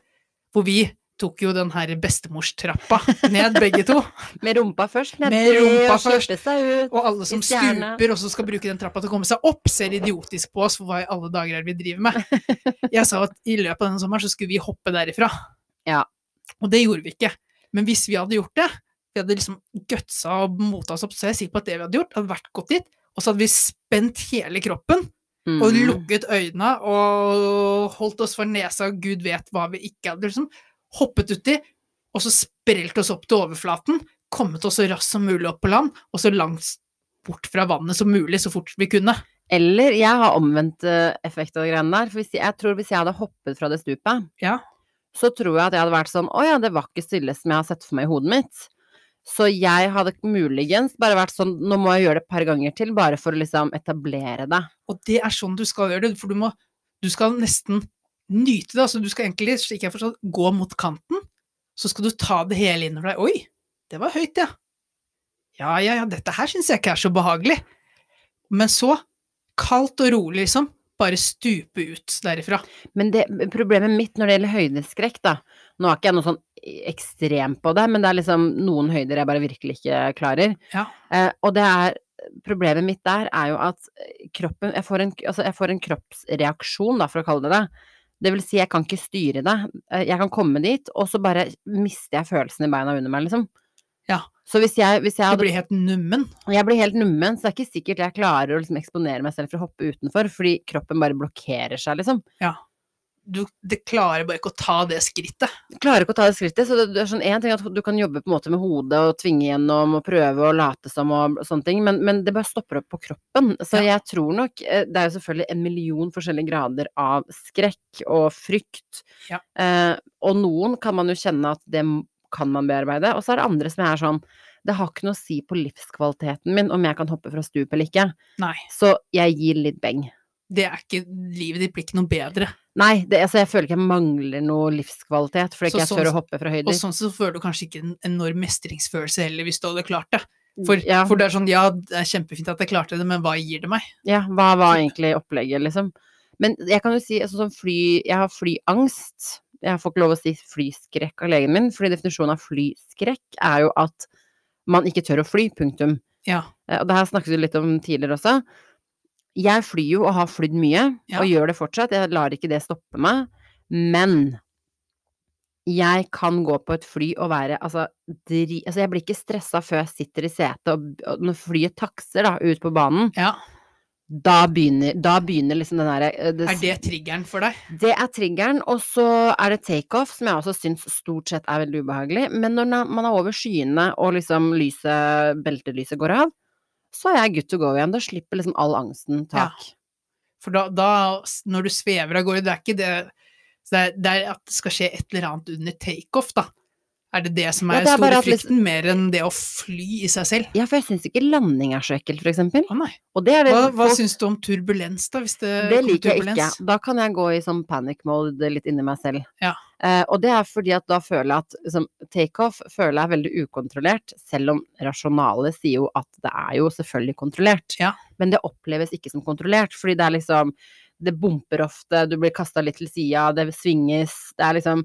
hvor vi tok jo den her bestemorstrappa ned, begge to. Med rumpa først nedi, Med rumpa og først. seg ut. Og alle som stuper og så skal bruke den trappa til å komme seg opp, ser idiotisk på oss for hva i alle dager er vi driver med. Jeg sa at i løpet av denne sommeren så skulle vi hoppe derifra. Ja. Og det gjorde vi ikke. Men hvis vi hadde gjort det, vi hadde liksom gutsa og mota oss opp, så er jeg sikker på at det vi hadde gjort, hadde vært gått dit, og så hadde vi spent hele kroppen Mm. og lukket øynene og holdt oss for nesa, og gud vet hva vi ikke hadde liksom hoppet uti, og så sprelt oss opp til overflaten, kommet oss så raskt som mulig opp på land, og så langt bort fra vannet som mulig, så fort vi kunne. Eller jeg har omvendt eh, effekt av greiene der. For jeg, jeg tror hvis jeg hadde hoppet fra det stupet, Ja. så tror jeg at jeg hadde vært sånn Å ja, det var ikke stille som jeg har sett for meg i hodet mitt. Så jeg hadde muligens bare vært sånn Nå må jeg gjøre det et par ganger til, bare for å liksom etablere det. Og det er sånn du skal gjøre det, for du må Du skal nesten nyte det. Altså, du skal egentlig, slik jeg forstår, gå mot kanten, så skal du ta det hele innover deg. Oi, det var høyt, ja. Ja, ja, ja, dette her syns jeg ikke er så behagelig. Men så, kaldt og rolig, liksom, bare stupe ut derifra. Men det, problemet mitt når det gjelder høydeskrekk, da Nå er ikke jeg noe sånn ekstrem på det, men det er liksom noen høyder jeg bare virkelig ikke klarer. Ja. Eh, og det er Problemet mitt der er jo at kroppen jeg får, en, altså jeg får en kroppsreaksjon, da, for å kalle det det. Det vil si, jeg kan ikke styre det. Eh, Jeg kan komme dit, og så bare mister jeg følelsen i beina under meg, liksom. Ja. Så hvis jeg, hvis jeg Du blir helt nummen. Jeg blir helt nummen, så det er ikke sikkert jeg klarer å liksom eksponere meg selv for å hoppe utenfor, fordi kroppen bare blokkerer seg, liksom. Du det klarer bare ikke å ta det skrittet. Du klarer ikke å ta det skrittet, så det, er sånn én ting at du kan jobbe på en måte med hodet og tvinge gjennom og prøve å late som og sånne ting, men, men det bare stopper opp på kroppen. Så Ja. jeg tror nok eh, Det er jo selvfølgelig en million forskjellige grader av skrekk og frykt, Ja. eh, og noen kan man jo kjenne at det kan man bearbeide, og så er det andre som er sånn det har ikke noe å si på livskvaliteten min om jeg kan hoppe fra stup eller ikke, Nei. så jeg gir litt beng. Det er ikke Livet ditt blir ikke noe bedre. Nei, det, altså jeg føler ikke jeg mangler noe livskvalitet fordi Så ikke jeg sånn- tør å hoppe fra Og sånn så føler du kanskje ikke en enorm mestringsfølelse heller, hvis du hadde klart det. For, ja. for det er sånn, ja, det er kjempefint at jeg klarte det, men hva gir det meg? Ja, hva var egentlig opplegget, liksom? Men jeg kan jo si altså, sånn fly Jeg har flyangst. Jeg får ikke lov å si flyskrekk av legen min, fordi definisjonen av flyskrekk er jo at man ikke tør å fly, punktum. Ja. Eh, Og det her snakket vi litt om tidligere også. Jeg flyr jo og har flydd mye, Ja. og gjør det fortsatt. Jeg lar ikke det stoppe meg. Men jeg kan gå på et fly og være altså, dri, altså Jeg blir ikke stressa før jeg sitter i setet, og, og når flyet takser da, ut på banen, ja. da begynner, da begynner liksom den derre eh, Er det triggeren for deg? det er triggeren, og så er det takeoff, som jeg også syns stort sett er veldig ubehagelig. Men når man er over skyene og liksom lyset, beltelyset går av, så er jeg good to go igjen. Da slipper liksom all angsten tak. For da, da, når du svever av gårde, det er ikke det det er, det er at det skal skje et eller annet under takeoff, da. Er det det som Ja, er det er store frykten, liksom- mer enn det å fly i seg selv? Ja, for jeg syns ikke landing er så ekkelt, for eksempel. Å nei. Og det det Hva, hva syns du om turbulens, da? Hvis det, Det liker liker jeg ikke. Da kan jeg gå i sånn panic mode litt inni meg selv. Ja. Eh, og det er fordi at da føler jeg at liksom, takeoff føler jeg er veldig ukontrollert, selv om rasjonalet sier jo at det er jo selvfølgelig kontrollert. Ja. Men det oppleves ikke som kontrollert, fordi det er liksom Det bumper ofte, du blir kasta litt til sida, det svinges, det er liksom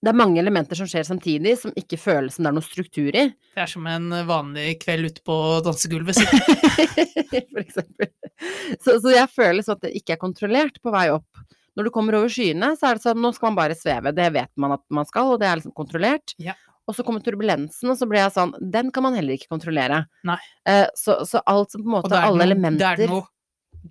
Det er mange elementer som skjer samtidig, som ikke føles som det er noe struktur i. Det er som en vanlig kveld ute på dansegulvet. for eksempel. Så, så jeg føler sånn at det ikke er kontrollert på vei opp. Når du kommer over skyene, så er det sånn nå skal man bare sveve. Det vet man at man skal, og det er liksom kontrollert. Ja. Og så kommer turbulensen, og så blir jeg sånn Den kan man heller ikke kontrollere. Eh, så, så alt som på en måte er Alle noe, elementer Det er noe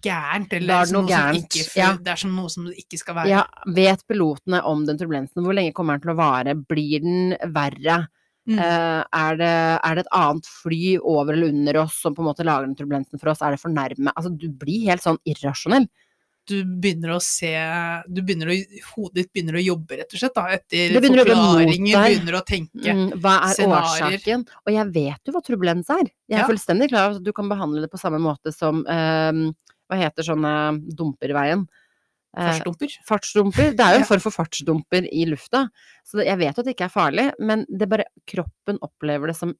gærent, eller er det som noe noe gærent, ikke, ja. det er som noe som det ikke skal være. Ja, vet pilotene om den turbulensen? Hvor lenge kommer den til å vare? Blir den verre? Mm. Uh, er, det, er det et annet fly over eller under oss som på en måte lager den turbulensen for oss? Er det for nærme? Altså, du blir helt sånn irrasjonell. Du begynner å se du begynner å, Hodet ditt begynner å jobbe, rett og slett, da, etter begynner forklaringer, begynner å tenke. Mm, hva er scenarier. årsaken? Og jeg vet jo hva turbulens er. Jeg er Ja. fullstendig klar over at du kan behandle det på samme måte som eh, Hva heter sånne dumper i veien? Eh, Fartsdumper. fartsdumper. Det er jo en form for fartsdumper i lufta. Så jeg vet jo at det ikke er farlig, men det bare kroppen opplever det som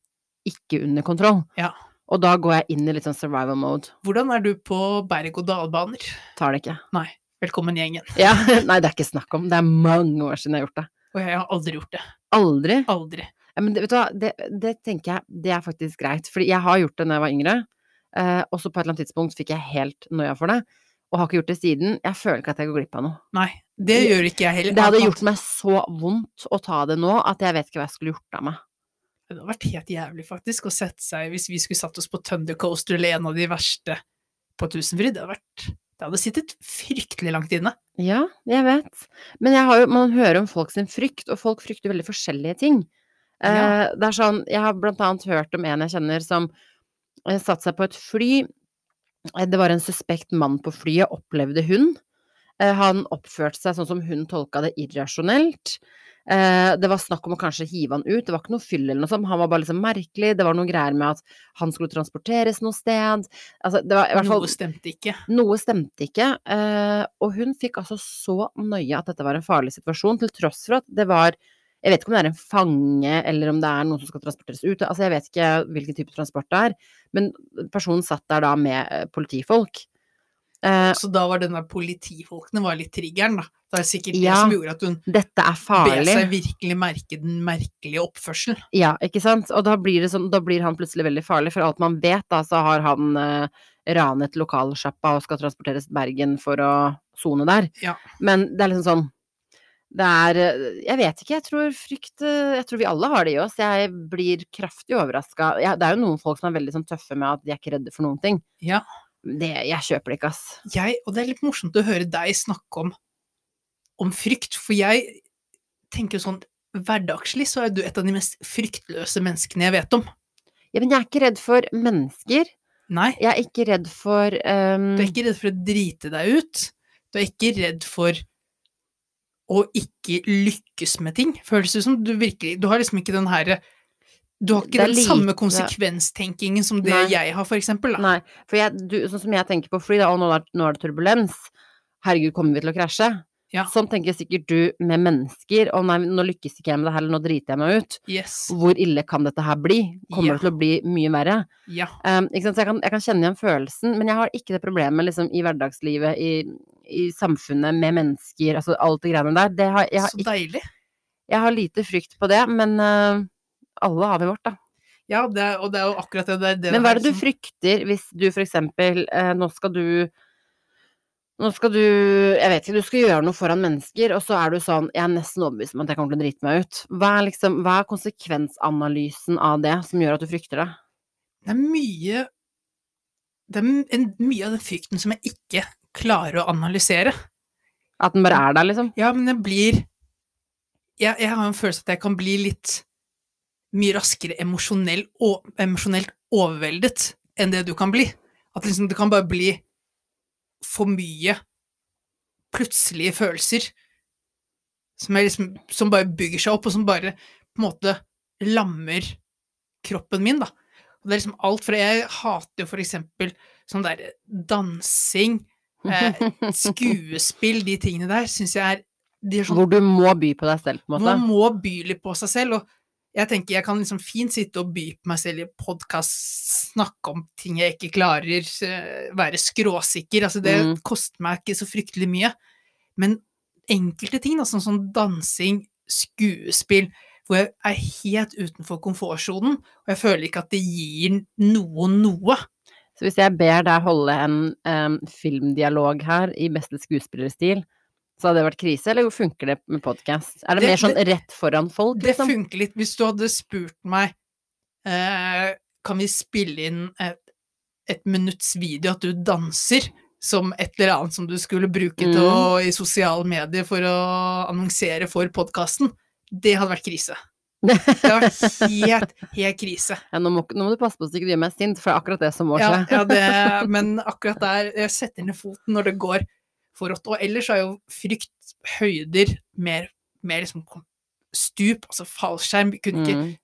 ikke under kontroll. Ja. Og da går jeg inn i litt sånn survival mode. Hvordan er du på berg-og-dal-baner? Tar det ikke. Nei. Velkommen gjengen. Ja, nei, det er ikke snakk om. Det er mange år siden jeg har gjort det. Og jeg har aldri gjort det. Aldri. Aldri. Ja, men det, vet du hva, det, det tenker jeg, det er faktisk greit. Fordi jeg har gjort det da jeg var yngre, eh, og så på et eller annet tidspunkt fikk jeg helt noia for det, og har ikke gjort det siden. Jeg føler ikke at jeg går glipp av noe. Nei. Det- gjør ikke jeg heller. Det hadde gjort meg så vondt å ta det nå, at jeg vet ikke hva jeg skulle gjort av meg. Det hadde vært helt jævlig, faktisk, å sette seg Hvis vi skulle satt oss på Thunder Coaster eller en av de verste på Tusenfryd, det hadde vært Det hadde sittet fryktelig langt inne. Ja, jeg vet. Men jeg har jo, man hører om folk sin frykt, og folk frykter veldig forskjellige ting. Eh, Det er sånn, jeg har blant annet hørt om en jeg kjenner som eh, satte seg på et fly. Eh, Det var en suspekt mann på flyet, opplevde hun. Eh, han oppførte seg sånn som hun tolka det, irrasjonelt. Eh, det var snakk om å kanskje hive han ut, det var ikke noe fyll eller noe sånt, han var bare liksom merkelig, det var noe greier med at han skulle transporteres noe sted. Altså, det var i hvert fall Noe stemte ikke. noe stemte ikke, eh, og hun fikk altså så nøye at dette var en farlig situasjon, til tross for at det var Jeg vet ikke om det er en fange, eller om det er noen som skal transporteres ut, altså jeg vet ikke hvilken type transport det er, men personen satt der da med eh, politifolk. Eh, Så da var den der politifolkene var litt triggeren, da. Det er sikkert det som gjorde at hun dette bet seg virkelig merke den merkelige oppførselen. Ja, ikke sant? Og da blir, det sånn, da blir han plutselig veldig farlig. For alt man vet, da, så har han eh, ranet lokalsjappa og skal transporteres til Bergen for å sone der. Ja. Men det er liksom sånn Det er eh, Jeg vet ikke, jeg tror frykt eh, Jeg tror vi alle har det i oss. Jeg blir kraftig overraska. Det er jo noen folk som er veldig sånn tøffe med at de er ikke redde for noen ting. Ja. Det, jeg kjøper det ikke, ass. Jeg, og det er litt morsomt å høre deg snakke om, om frykt, for jeg tenker jo sånn Hverdagslig så er du et av de mest fryktløse menneskene jeg vet om. Ja, men jeg er ikke redd for mennesker. Nei, Jeg er ikke redd for um... du er ikke redd for å drite deg ut. Du er ikke redd for å ikke lykkes med ting. Føles det som du virkelig Du har liksom ikke den herre Du har ikke den den samme lite- konsekvenstenkingen som det Nei. jeg har, for eksempel. Da. Nei, for jeg, du, sånn som jeg tenker på fly, da, og nå er, nå er det turbulens, herregud, kommer vi til å krasje? Ja. Sånn tenker sikkert du med mennesker, Å nei, nå lykkes ikke jeg med det her, eller nå driter jeg meg ut. Yes. Hvor ille kan dette her bli? Kommer Ja. det til å bli mye verre? Ja. Um, jeg kan, jeg kan kjenne igjen følelsen, men jeg har ikke det problemet liksom, i hverdagslivet, i, i samfunnet, med mennesker, altså alt det greiene der. Det har, jeg, har Så deilig. jeg har lite frykt på det, men uh, alle har vi vårt, da. Ja, det og det er jo akkurat det. det, det Men hva er det du frykter hvis du eksempel eh, Nå skal du Nå skal du Jeg vet ikke, du skal gjøre noe foran mennesker, og så er du sånn Jeg er nesten overbevist om at jeg kommer til å drite meg ut. Hva er liksom Hva er konsekvensanalysen av det som gjør at du frykter det? Det er mye Det er en, mye av den frykten som jeg ikke klarer å analysere. At den bare er der, liksom? Ja, men jeg blir jeg, jeg har en følelse at jeg kan bli litt mye raskere emosjonell, og, emosjonelt overveldet enn det du kan bli. At liksom det kan bare bli for mye plutselige følelser som, er liksom, som bare bygger seg opp, og som bare på en måte lammer kroppen min, da. Og det er liksom alt fra Jeg hater jo for eksempel sånn der dansing, eh, skuespill, de tingene der, syns jeg er sånn Hvor du må by på deg selv, på en måte? man må by litt på seg selv, og jeg tenker jeg kan liksom fint sitte og by på meg selv i podkast, snakke om ting jeg ikke klarer, eh, være skråsikker, altså det Mm. koster meg ikke så fryktelig mye. Men enkelte ting, da, sånn som dansing, skuespill, hvor jeg er helt utenfor komfortsonen, og jeg føler ikke at det gir noen noe. Så hvis jeg ber deg holde en um, filmdialog her i beste skuespillerstil, så hadde det vært krise, eller funker det med podkast? Er det, Det- mer sånn rett foran folk, Det liksom? funker litt. Hvis du hadde spurt meg eh, Kan vi spille inn et, et minutts video at du danser som et eller annet som du skulle bruke til å, i sosiale medier for å annonsere for podkasten, det hadde vært krise. Det hadde vært helt, helt krise. Ja, nå, må, nå må du passe på så ikke du gjør meg sint, for det er akkurat det som må Ja, ja det, men akkurat der Jeg setter ned foten når det går for rått. Og ellers er jo frykt høyder mer, mer liksom stup, altså fallskjerm. Vi kunne ikke Mm.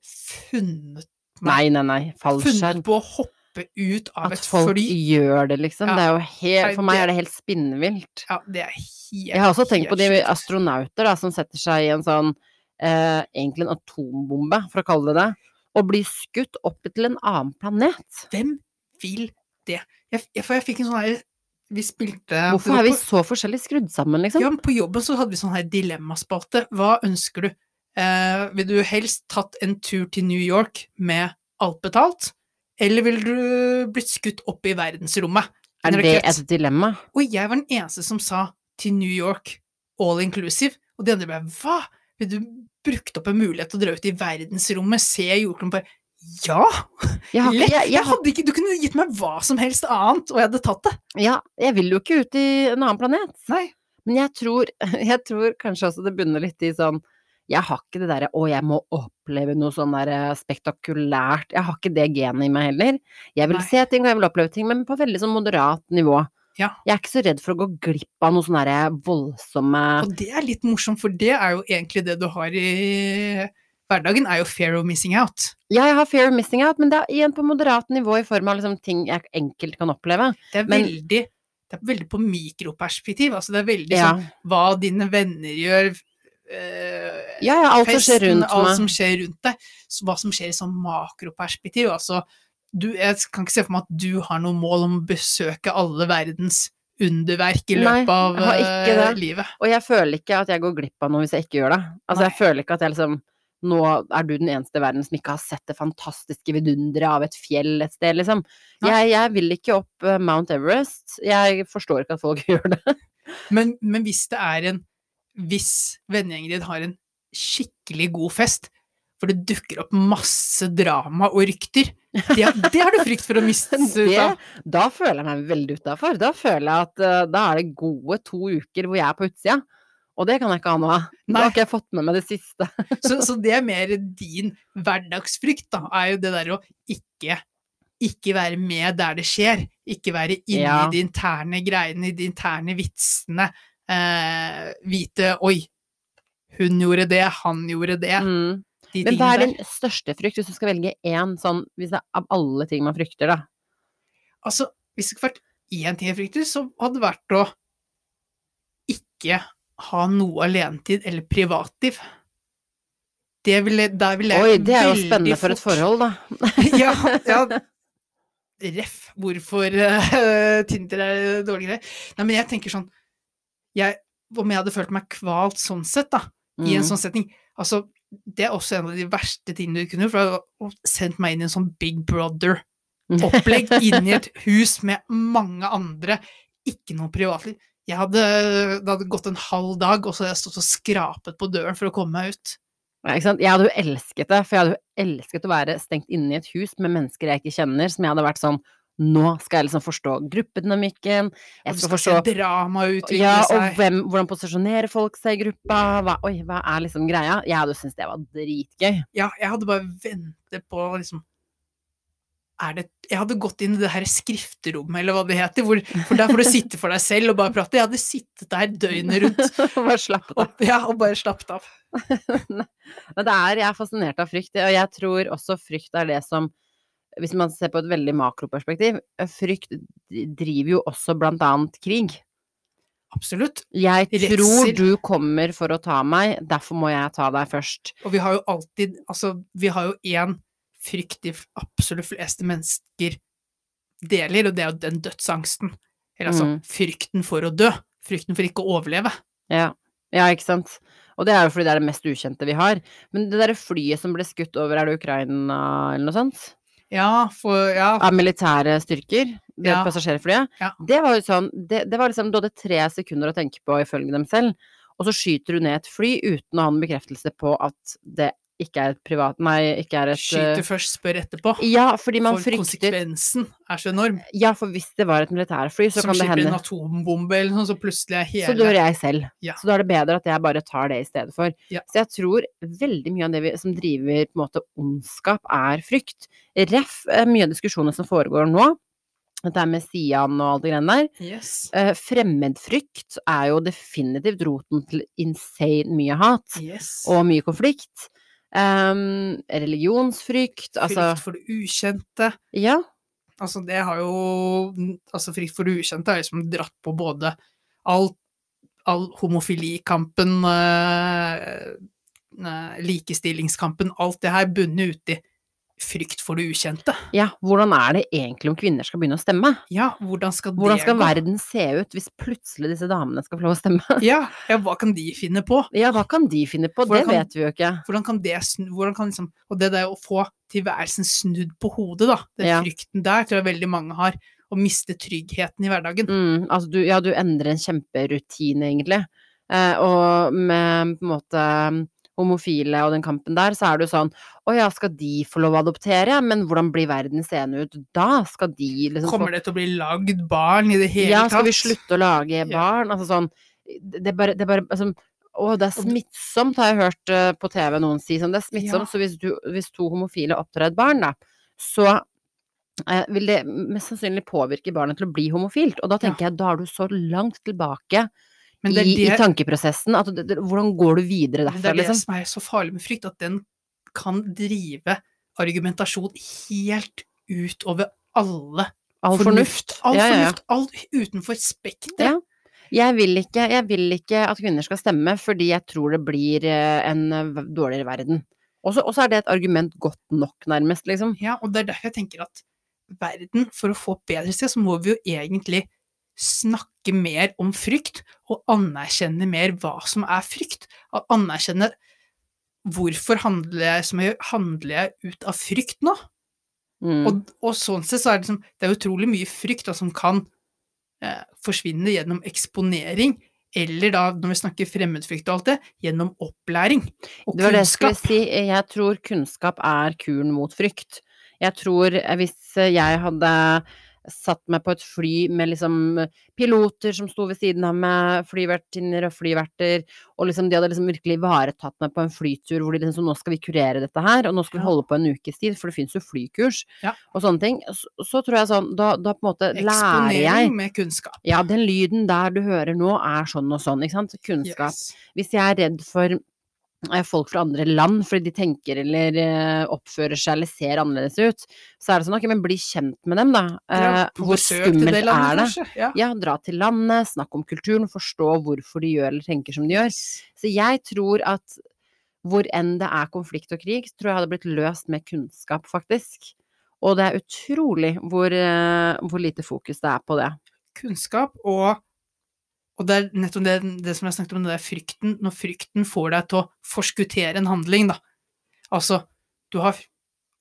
funnet Nei, nei, nei. Fallskjerm. funnet på å hoppe ut av At et folk gjør det, liksom. Ja. Det er jo helt For meg er det helt spinnvilt. Ja, det er helt Jeg har også tenkt på de astronauter da, som setter seg i en sånn eh, Egentlig en atombombe, for å kalle det det, og blir skutt opp til en annen planet. Hvem vil det? Jeg, jeg, jeg fikk en sånn her Vi spilte Hvorfor er vi så forskjellig skrudd sammen, liksom? Ja, men på jobben så hadde vi sånn her dilemmaspalte. Hva ønsker du? Eh, vil du helst tatt en tur til New York med alt betalt, eller ville du blitt skutt opp i verdensrommet? Er det et dilemma? Og jeg var den eneste som sa til New York all inclusive, og de andre ble hva? Vil du brukt opp en mulighet til å dra ut i verdensrommet, se jordkloden bare ja! Jeg, har, ikke- jeg, Jeg hadde ikke, du kunne gitt meg hva som helst annet, og jeg hadde tatt det. ja, jeg vil jo ikke ut i en annen planet. Nei. Men jeg tror, jeg tror kanskje også det bunner litt i sånn Jeg har ikke det derre 'å, jeg må oppleve noe sånn der spektakulært'. Jeg har ikke det genet i meg heller. Jeg vil Nei. se ting, og jeg vil oppleve ting, men på veldig sånn moderat nivå. Ja. Jeg er ikke så redd for å gå glipp av noe sånn derre voldsomme Og det er litt morsomt, for det er jo egentlig det du har i hverdagen, er jo fair of missing out. Ja, jeg har fair of missing out, men det er igjen på moderat nivå i form av liksom ting jeg enkelt kan oppleve. Det er Men- veldig det er veldig på mikroperspektiv. Altså det er veldig Ja. sånn hva dine venner gjør, eh, Ja, ja, alt som skjer rundt alt meg. som skjer rundt deg. Så hva som skjer i sånn makroperspektiv. Altså, du, jeg kan ikke se for meg at du har noe mål om å besøke alle verdens underverk i Nei, løpet av har ikke eh, livet. Og jeg føler ikke at jeg går glipp av noe hvis jeg ikke gjør det. Altså, jeg føler ikke at jeg liksom Nå er du den eneste i verden som ikke har sett det fantastiske vidunderet av et fjell et sted, liksom. Jeg, jeg vil ikke opp eh, Mount Everest. Jeg forstår ikke at folk gjør det. Men, men hvis det er en Hvis vennegjengen din har en skikkelig god fest, for det dukker opp masse drama og rykter, det, det har du frykt for å miste ut av. da føler jeg meg veldig utafor. Da føler jeg at eh, da er det gode to uker hvor jeg er på utsida. Og det kan jeg ikke ha noe av. Det har ikke jeg fått med meg det siste. Så, så det er mer din hverdagsfrykt, da, er jo det der å ikke ikke være med der det skjer, ikke være inne Ja. de interne greiene, de interne vitsene. Eh, vite 'oi, hun gjorde det, han gjorde det', Mm. de Men hva er din største frykt, hvis du skal velge én sånn, hvis det er av alle ting man frykter, da? Altså, hvis det skulle vært én ting jeg frykter, så hadde det vært å ikke ha noe alenetid eller privatliv. Det ville, der ville jeg Oi, det er jo spennende for et forhold, da. ja, ja. Ref, hvorfor uh, Tinder er dårlig greie. Nei, men jeg tenker sånn jeg, Om jeg hadde følt meg kvalt sånn sett, da, i en Mm. sånn setting Altså, det er også en av de verste tingene du kunne gjort, for å sendt meg inn i en sånn Big Brother-opplegg inn i et hus med mange andre, ikke noe privatliv. Jeg hadde, det hadde gått en halv dag, og så hadde jeg stått og skrapet på døren for å komme meg ut. Ja? Jeg hadde jo elsket det, for jeg hadde jo elsket å være stengt inne i et hus med mennesker jeg ikke kjenner, som jeg hadde vært sånn Nå skal jeg liksom forstå gruppedynamikken, jeg skal forstå drama utvikle ja, og hvem, hvordan posisjonerer folk seg i gruppa, hva, oi, hva er liksom greia? Jeg hadde jo syntes det var dritgøy. Ja, jeg hadde bare ventet på liksom det, Jeg hadde gått inn i det her skrifterommet, eller hva det heter, hvor, for der får du sitte for deg selv og bare prate. Jeg hadde sittet der døgnet rundt og Bare slappet av. og, ja, og bare slappet av. Men det er, jeg er fascinert av frykt, og jeg tror også frykt er det som Hvis man ser på et veldig makroperspektiv, frykt driver jo også blant annet krig. Absolutt. Jeg tror du kommer for å ta meg, derfor må jeg ta deg først. Og vi har jo alltid Altså, vi har jo én frykt de absolutt fleste mennesker deler, og det er jo den dødsangsten. Eller altså Mm. frykten for å dø. Frykten for ikke å overleve. Ja. ja, ikke sant. Og det er jo fordi det er det mest ukjente vi har. Men det derre flyet som ble skutt over, er det Ukraina eller noe sånt? Ja, for Ja. Av militære styrker? Det Ja. passasjerflyet? Ja. Det var jo sånn det, det var liksom Du hadde tre sekunder å tenke på ifølge dem selv, og så skyter du ned et fly uten å ha en bekreftelse på at det ikke er et privat Nei, ikke er et Skyter eh, først, spør etterpå. Ja, fordi man for frykter konsekvensen er så enorm. Ja, for hvis det var et militærfly, så som kan det hende Som slipper en atombombe eller noe, så plutselig er hele Så dør jeg selv. Ja. Så da er det bedre at jeg bare tar det i stedet for. Ja. Så jeg tror veldig mye av det vi, som driver på en måte ondskap, er frykt. Ref eh, mye av diskusjonene som foregår nå. Dette med Sian og alt det greiene der. Yes. Eh, fremmedfrykt er jo definitivt roten til insane mye hat yes. og mye konflikt. Um, religionsfrykt, altså Frykt for det ukjente. Ja. Altså, det har jo Altså, frykt for det ukjente har liksom dratt på både all, all homofilikampen, eh, eh, likestillingskampen, alt det her bunnet ut i frykt for det ukjente. ja. Hvordan er det egentlig om kvinner skal begynne å stemme? Ja, hvordan skal Hvordan skal verden se ut hvis plutselig disse damene skal få lov å stemme? Ja, ja, hva kan de finne på? Ja, hva kan de finne på? Hvordan Det kan- vet vi jo ikke. Hvordan kan det snu, hvordan kan liksom, Og det der å få tilværelsen snudd på hodet, da, den Ja. frykten der tror jeg veldig mange har, å miste tryggheten i hverdagen. Mm, altså du, ja, du endrer en kjemperutine, egentlig. Eh, og med på en måte homofile og den kampen der, så er det jo sånn Å ja, skal de få lov å adoptere? Men hvordan blir verden seende ut da? Skal de liksom Kommer det til å bli lagd barn i det hele tatt? Ja, skal vi slutte å lage Ja. barn? Altså sånn Det er bare, det er bare altså, Å, det er smittsomt, har jeg hørt eh, på TV noen si. Sånn, det er smittsomt, Ja. så hvis, du, hvis to homofile oppdrar et barn, da, så eh, vil det mest sannsynlig påvirke barnet til å bli homofilt. Og da tenker jeg, da er du så langt tilbake i, det i tankeprosessen at det, det, hvordan går du videre det, er det liksom? som er så farlig med frykt, at den kan drive argumentasjon helt utover alle All fornuft. All Ja, ja, ja. fornuft, alt utenfor spekteret. Ja. Jeg vil, ikke, jeg vil ikke at kvinner skal stemme, fordi jeg tror det blir eh, en eh, dårligere verden. Og så og så er det et argument godt nok, nærmest, liksom. Ja, og det er derfor jeg tenker at verden, for å få bedre sted, så må vi jo egentlig snakke mer om frykt, og anerkjenne mer hva som er frykt. Og anerkjenne hvorfor handler jeg som jeg gjør, handler jeg ut av frykt nå? Mm. Og, og sånn sett så er det liksom, det er utrolig mye frykt da, som kan eh, forsvinne gjennom eksponering, eller da, når vi snakker fremmedfrykt og alt det, gjennom opplæring og Det var det jeg skulle si. Jeg tror kunnskap er kuren mot frykt. Jeg tror eh, hvis jeg hadde satt meg på et fly med liksom piloter som sto ved siden av meg, flyvertinner og flyverter, og liksom de hadde liksom virkelig ivaretatt meg på en flytur hvor de liksom så nå skal vi kurere dette her, og nå skal vi holde på en ukes tid, for det finnes jo flykurs Ja. og sånne ting. Så, så tror jeg sånn, da, da på en måte lærer jeg Eksponering med kunnskap. Ja, den lyden der du hører nå er sånn og sånn, ikke sant? Kunnskap Yes. hvis jeg er redd for eh, folk fra andre land fordi de tenker eller eh, oppfører seg eller ser annerledes ut, så er det sånn ok, men bli kjent med dem, da. Dra Eh, hvor skummelt det landet, er det? Ja. Ja, dra til landet, snakk om kulturen, forstå hvorfor de gjør eller tenker som de gjør. Så jeg tror at hvor enn det er konflikt og krig, tror jeg hadde blitt løst med kunnskap, faktisk. Og det er utrolig hvor, eh, hvor lite fokus det er på det. Kunnskap og og det er nettopp det, det som jeg snakket om, det er frykten, når frykten får deg til å forskuttere en handling, da. Altså, du har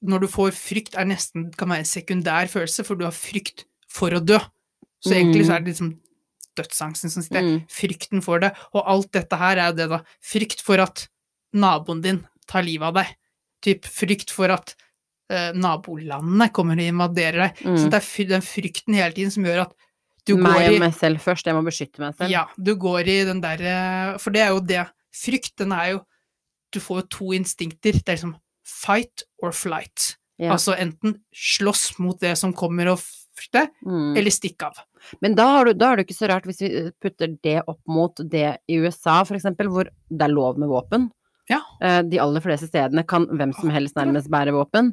Når du får frykt, er nesten kan være en sekundær følelse, for du har frykt for å dø. Så egentlig så er det liksom dødsangsten som sitter Mm. Frykten for det. Og alt dette her er jo det, da. Frykt for at naboen din tar livet av deg. Typ frykt for at eh, nabolandene kommer og invaderer deg. Så Mm. det er den frykten hele tiden som gjør at du går Meg i og meg selv først, jeg må beskytte meg selv. Ja, du går i den derre For det er jo det. Frykt, den er jo Du får jo to instinkter. Det er liksom fight or flight. Ja. Altså enten slåss mot det som kommer og frykter, Mm. eller stikke av. Men da, har du, da er det ikke så rart hvis vi putter det opp mot det i USA, for eksempel, hvor det er lov med våpen. Ja. Eh, De aller fleste stedene kan hvem som helst nærmest bære våpen.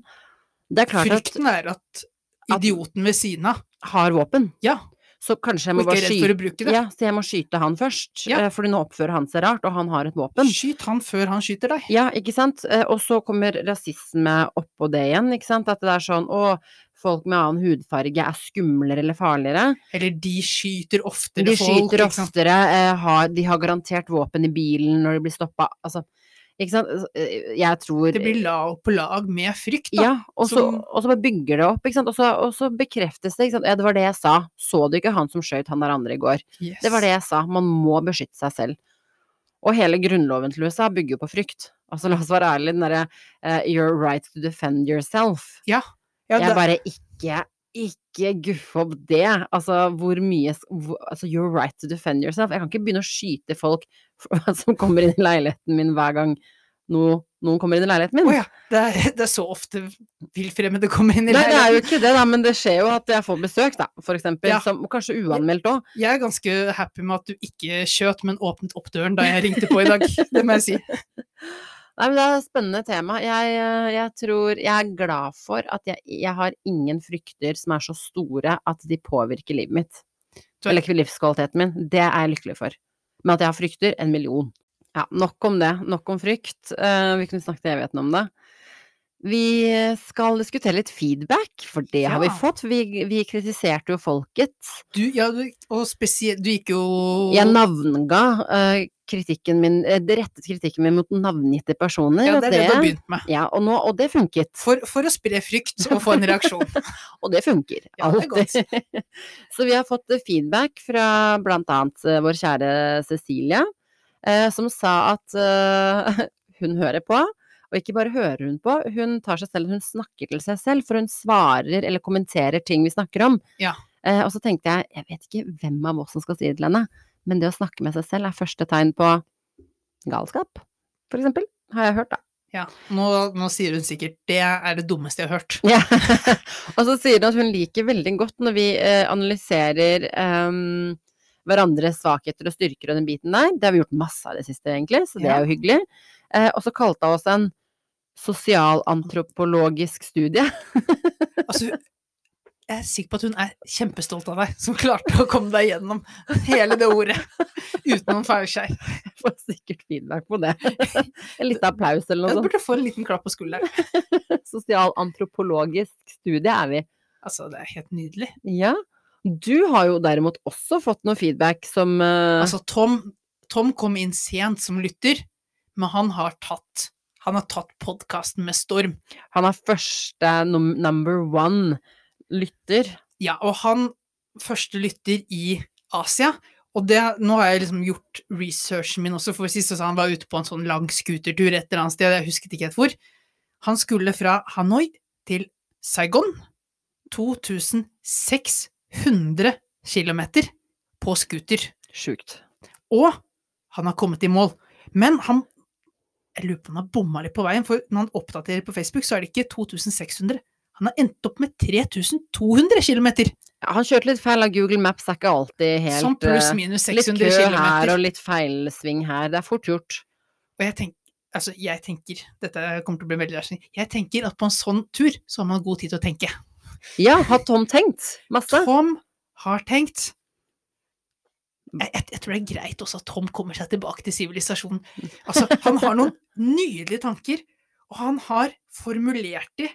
Det er klart at Frykten er at- idioten ved siden av har våpen, Ja, så kanskje jeg må bare for skyte. Ja, så jeg må skyte han først, Ja. for fordi nå oppfører han seg rart, og han har et våpen. Skyt han før han skyter deg. Ja, ikke sant? Eh, Og så kommer rasisme oppå det igjen, ikke sant? At det er sånn å, folk med annen hudfarge er skumlere eller farligere. Eller de skyter oftere De folk. skyter ikke oftere, eh, har, de har garantert våpen i bilen når de blir stoppa. Altså, ikke sant? Eh, Jeg tror Det blir lag på lag med frykt, da. Ja, og så, som- og så bygger det opp, ikke sant. Og så, og så bekreftes det, ikke sant. Ja, det var det jeg sa. Så du ikke han som skøyt han der andre i går? Yes. Det var det jeg sa. Man må beskytte seg selv. Og hele grunnloven til USA bygger jo på frykt. Altså, la oss være ærlige, den derre uh, Your right to defend yourself. Ja, jeg det, bare ikke ikke guffe opp det. Altså, hvor mye hvor, Altså, You're right to defend yourself. Jeg kan ikke begynne å skyte folk som kommer inn i leiligheten min hver gang noe, noen kommer inn i leiligheten min. Å ja, det er, det er så ofte villfremmede kommer inn i Nei, det er jo ikke det, da, men det skjer jo at jeg får besøk, da, for eksempel. Ja. Som kanskje uanmeldt òg. Jeg er ganske happy med at du ikke skjøt, men åpnet opp døren da jeg ringte på i dag. Det må jeg si. Nei, men det er et spennende tema. Jeg, eh, jeg tror Jeg er glad for at jeg, jeg har ingen frykter som er så store at de påvirker livet mitt. Eller livskvaliteten min. Det er jeg lykkelig for. Men at jeg har frykter, en million. Ja, nok om det. Nok om frykt. Eh, vi kunne snakket evigheten om det. Vi skal diskutere litt feedback, for det har vi fått. Vi, vi kritiserte jo folket. Du, ja, du, og spesielt Du gikk jo Jeg navnga eh, kritikken min, eh, det rettet kritikken min mot navngitte personer. Ja, det er det du har begynt med. ja, og, nå, og det funket. For, for å spre frykt og få en reaksjon. Og det funker. Ja, det er godt. alltid. Så vi har fått eh, feedback fra blant annet eh, vår kjære Cecilie, eh, som sa at eh, hun hører på. Og ikke bare hører hun på, hun tar seg selv, hun snakker til seg selv, for hun svarer eller kommenterer ting vi snakker om. Ja. Eh, og så tenkte jeg, jeg vet ikke hvem av oss som skal si det til henne, men det å snakke med seg selv er første tegn på galskap, for eksempel, har jeg hørt da. Ja, nå, nå sier hun sikkert 'det er det dummeste jeg har hørt'. Ja. og så sier hun at hun liker veldig godt når vi eh, analyserer um, hverandres svakheter og styrker og den biten der. Det har vi gjort masse av det siste, egentlig, så det Ja. er jo hyggelig. Uh, og så kalte hun oss en sosialantropologisk studie. Altså, jeg er sikker på at hun er kjempestolt av deg, som klarte å komme deg gjennom hele det ordet uten noen feilskjær. Får sikkert feedback på det. en liten applaus eller noe sånt. Du burde få en liten klapp på skulderen. Sosialantropologisk studie er vi. Altså, det er helt nydelig. Ja. Du har jo derimot også fått noe feedback som uh... Altså, Tom, Tom kom inn sent som lytter, men han har tatt han har tatt podkasten med storm. Han er første num number one lytter. Ja, og han første lytter i Asia. Og det, nå har jeg liksom gjort researchen min også, for sist så sa han var ute på en sånn lang scootertur et eller annet sted, jeg husket ikke helt hvor. Han skulle fra Hanoi til Saigon. 2600 km på scooter. Sjukt. Og han har kommet i mål. Men han Jeg lurer på om han har bomma litt på veien, for når han oppdaterer på Facebook, så er det ikke 2600. Han har endt opp med 3200 km! Ja, han kjørte litt feil av Google Maps, er ikke alltid helt Sånn eh, pluss-minus Litt kø km. her og litt feilsving her. Det er fort gjort. Og jeg tenker, altså jeg tenker, dette kommer til å bli veldig lærselig, jeg tenker at på en sånn tur, så har man god tid til å tenke. Ja, har Tom tenkt masse? Tom har tenkt. Jeg, jeg, jeg tror det er greit også at Tom kommer seg tilbake til sivilisasjonen. Altså, han har noen nydelige tanker, og han har formulert de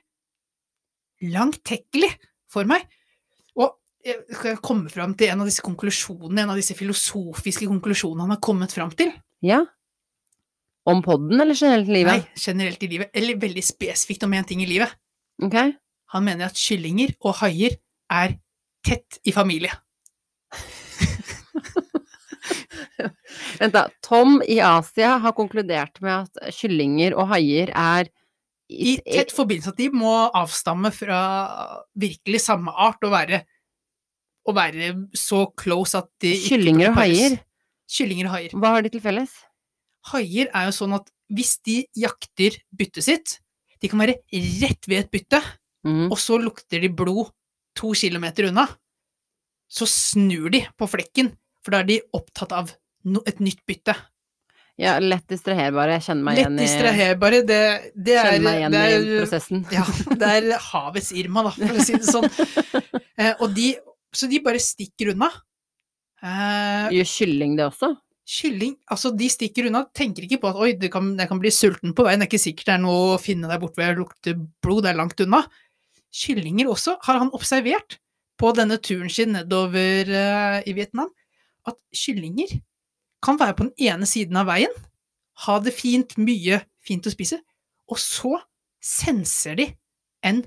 langtekkelig for meg. Og jeg skal jeg komme fram til en av disse konklusjonene, en av disse filosofiske konklusjonene han har kommet fram til? Ja. Om podden, eller generelt i livet? Nei, generelt i livet. Eller veldig spesifikt om én ting i livet. Ok. Han mener at kyllinger og haier er tett i familie. Vent da. Tom i Asia har konkludert med at kyllinger og haier er I tett forbindelse at de må avstamme fra virkelig samme art og være, og være så close at de Kyllinger og haier? Kyllinger og haier. Hva har de til felles? Haier er jo sånn at hvis de jakter byttet sitt, de kan være rett ved et bytte, mm. og så lukter de blod to kilometer unna, så snur de på flekken, for da er de opptatt av et nytt bytte. Ja, lett distraherbare. Jeg kjenner meg Lett igjen i, distraherbare, det, det er, kjenner meg igjen det i er prosessen. Ja, det er havets Irma, da, for å si det sånn. Eh, og de, så de bare stikker unna. Eh, Gjør kylling det også? kylling Altså, de stikker unna, tenker ikke på at oi, det kan, jeg kan bli sulten på veien, det er ikke sikkert det er noe å finne der borte ved jeg lukter blod, det er langt unna. Kyllinger også har han observert på denne turen sin nedover eh, i Vietnam, at kyllinger kan være på den ene siden av veien, ha det fint, mye fint å spise, og så senser de en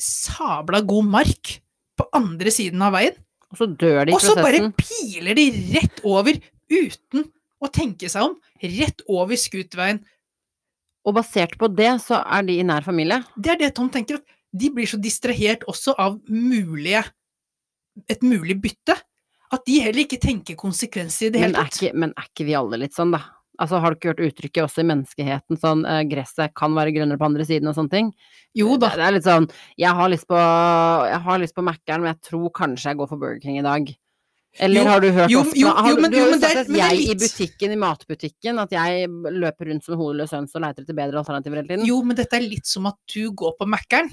sabla god mark på andre siden av veien, Og så dør de i og så bare piler de rett over uten å tenke seg om, rett over skuterveien. Og basert på det, så er de i nær familie. Det er det Tom tenker, at de blir så distrahert også av mulige, et mulig bytte, at de heller ikke tenker konsekvenser i det hele tatt. men er ikke vi alle litt sånn, da? Altså, har du ikke hørt uttrykket også i menneskeheten, sånn uh, gresset kan være grønnere på andre siden og sånne ting? Jo da, Det, det er litt sånn, jeg har lyst på, jeg har lyst på Mækkern, men jeg tror kanskje jeg går for Burger King i dag. Eller Jo, har du hørt jo, ofte jo, har, jo, du- men- Du har jo sagt at jeg i butikken, i matbutikken, at jeg løper rundt som hodeløs høns og leter etter bedre alternativer hele tiden. jo, men dette er litt som at du går på Mækkern,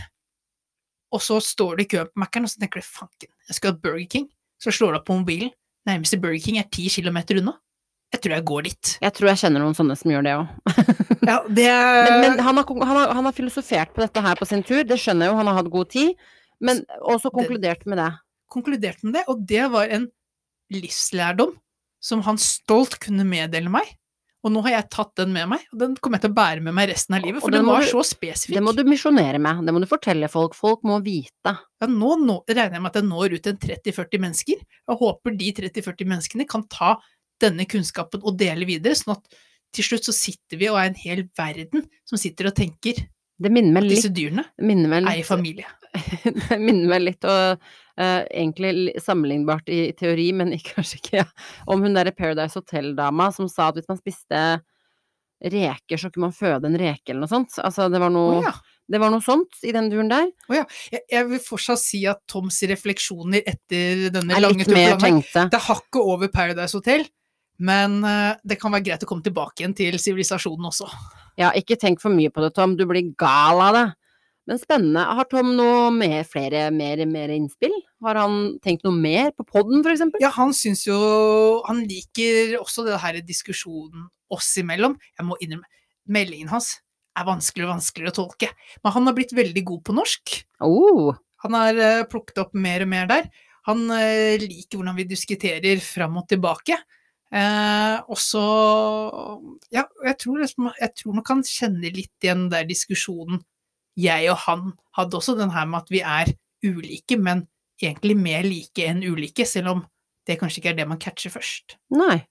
og så står du i køen på Mækkern, og så tenker du fanken, jeg skal ha Burger King. Så slår du opp på mobilen, nærmeste Burger King er ti kilometer unna. Jeg tror jeg går dit. Jeg tror jeg kjenner noen sånne som gjør det òg. Ja, det Men, men han, har, han, har, han har filosofert på dette her på sin tur, det skjønner jeg jo, han har hatt god tid. Men også konkludert med det. konkluderte med det, og det var en livslærdom som han stolt kunne meddele meg. Og nå har jeg tatt den med meg, og den kommer jeg til å bære med meg resten av livet, for den den var du- så spesifikk. Det må du misjonere med, det må du fortelle folk. Folk må vite. Ja, nå, nå regner jeg med at jeg når ut en 30-40 mennesker, og håper de 30-40 menneskene kan ta denne kunnskapen og dele videre, sånn at til slutt så sitter vi og er en hel verden som sitter og tenker Det minner meg at litt, disse dyrene minner meg er i familie. det minner meg litt og eh, egentlig sammenlignbart i teori, men ikke, kanskje ikke, om hun derre Paradise Hotel-dama som sa at hvis man spiste reker, så kunne man føde en reke eller noe sånt. Altså, det var noe noe, ja. det var noe sånt i den duren der. Jeg, jeg vil fortsatt si at Toms refleksjoner etter denne lange tenkte. Det er hakket over Paradise Hotel, men eh, det kan være greit å komme tilbake igjen til sivilisasjonen også. Ja, ikke tenk for mye på det, Tom. Du blir gal av det. Men spennende. Har Tom noe mer, flere, mer, mer innspill? Har han tenkt noe mer på podden, for eksempel? Ja, han syns jo Han liker også det her diskusjonen oss imellom. Jeg må innrømme, meldingen hans er vanskeligere og vanskeligere å tolke. Men han har blitt veldig god på norsk. Oh, Han har eh, plukket opp mer og mer der. Han eh, liker hvordan vi diskuterer fram og tilbake. Eh, og så Ja, jeg tror, jeg tror nok han kjenner litt igjen der diskusjonen jeg og han hadde også, den her med at vi er ulike, men egentlig mer like enn ulike, selv om det kanskje ikke er det man catcher først. nei.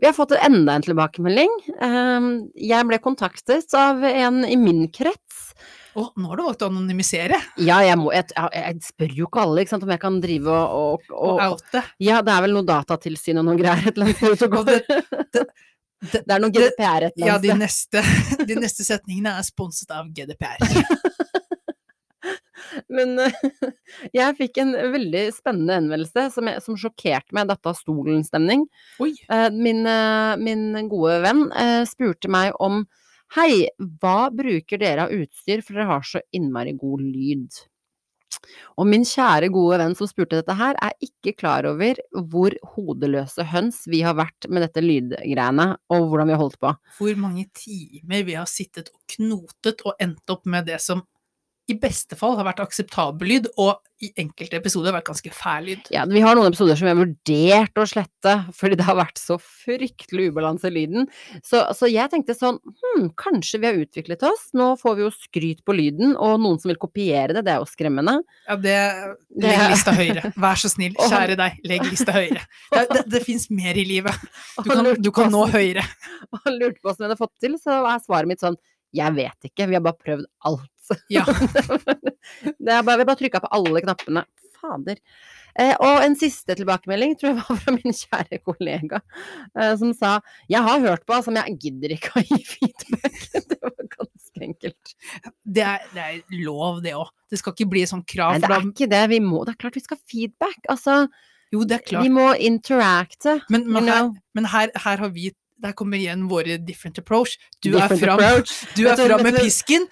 Vi har fått enda en tilbakemelding. Ehm, Jeg ble kontaktet av en i min krets. Å, nå har du valgt å anonymisere Ja, jeg må Jeg, jeg, spør jo ikke alle, ikke sant, om jeg kan drive og, og, og og oute. Ja, det er vel noe datatilsyn og noen greier et eller annet det- det- det- Det er noe GDPR et Ja, de neste, de neste setningene er sponset av GDPR. Men eh, jeg fikk en veldig spennende henvendelse som, jeg, som sjokkerte meg, dette av stolen-stemning. Eh, Min, eh, min gode venn spurte meg om Hei, hva bruker dere av utstyr, for dere har så innmari god lyd? Og min kjære gode venn som spurte dette her, er ikke klar over hvor hodeløse høns vi har vært med dette lydgreiene, og hvordan vi har holdt på. hvor mange timer vi har sittet og knotet og endt opp med det som i beste fall har vært akseptabel lyd, og i enkelte episoder har vært ganske fæl lyd. Ja, vi har noen episoder som vi har vurdert å slette, fordi det har vært så fryktelig ubalanse i lyden. Så, så jeg tenkte sånn, hm, kanskje vi har utviklet oss, nå får vi jo skryt på lyden, og noen som vil kopiere det, det er jo skremmende. Ja, det Legg lista høyere. Vær så snill, kjære deg, legg lista høyere. Det, det, det fins mer i livet. Du kan, du kan nå høyere. Og lurte på hvordan vi hadde fått det til, så er svaret mitt sånn, jeg vet ikke, vi har bare prøvd alt. Ja. det er bare, vi bare trykka på alle knappene. Fader. Eh, og en siste tilbakemelding tror jeg var fra min kjære kollega, eh, som sa jeg har hørt på, altså, men jeg gidder ikke å gi feedback. det var ganske enkelt. Det er, det er lov, det òg. Det skal ikke bli sånn krav. Nei, det er ikke det. Vi må, det er klart vi skal ha feedback. Altså, jo, det er vi må interacte. Men, men, her, men her, her har vi Der kommer igjen våre different approach. Du Different er fram, du er fram med pisken.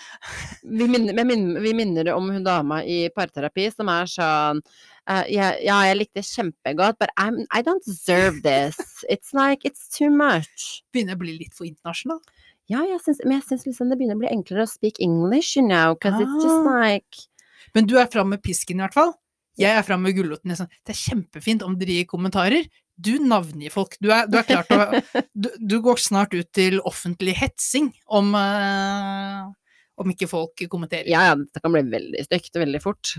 vi minner, vi minner, vi minner om hun dama i parterapi som er sånn uh, ja, ja, jeg likte det kjempegodt, but I'm, I don't deserve this. It's like, it's too much. Begynner å bli litt for internasjonal. Ja, jeg synes, men jeg syns liksom det begynner å bli enklere å speak English, you know, because it's just Ah. like Men du er fram med pisken i hvert fall. Jeg er fram med gulroten. Sånn, det er kjempefint om dere gir kommentarer. Du navngir folk. Du er, du er klart å du, du går snart ut til offentlig hetsing om, eh, om ikke folk kommenterer. Ja, ja, dette kan bli veldig stygt veldig fort.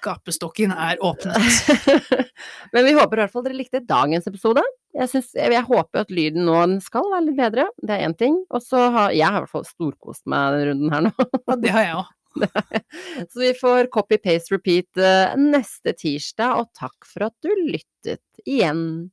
Gapestokken er åpnet. Men vi håper i hvert fall dere likte dagens episode. Jeg, synes, jeg, håper at lyden nå skal være litt bedre, det er én ting. Og så har jeg har i hvert fall storkost meg denne runden her nå. Det har jeg òg. Så vi får copy, paste, repeat eh, neste tirsdag, og takk for at du lyttet igjen.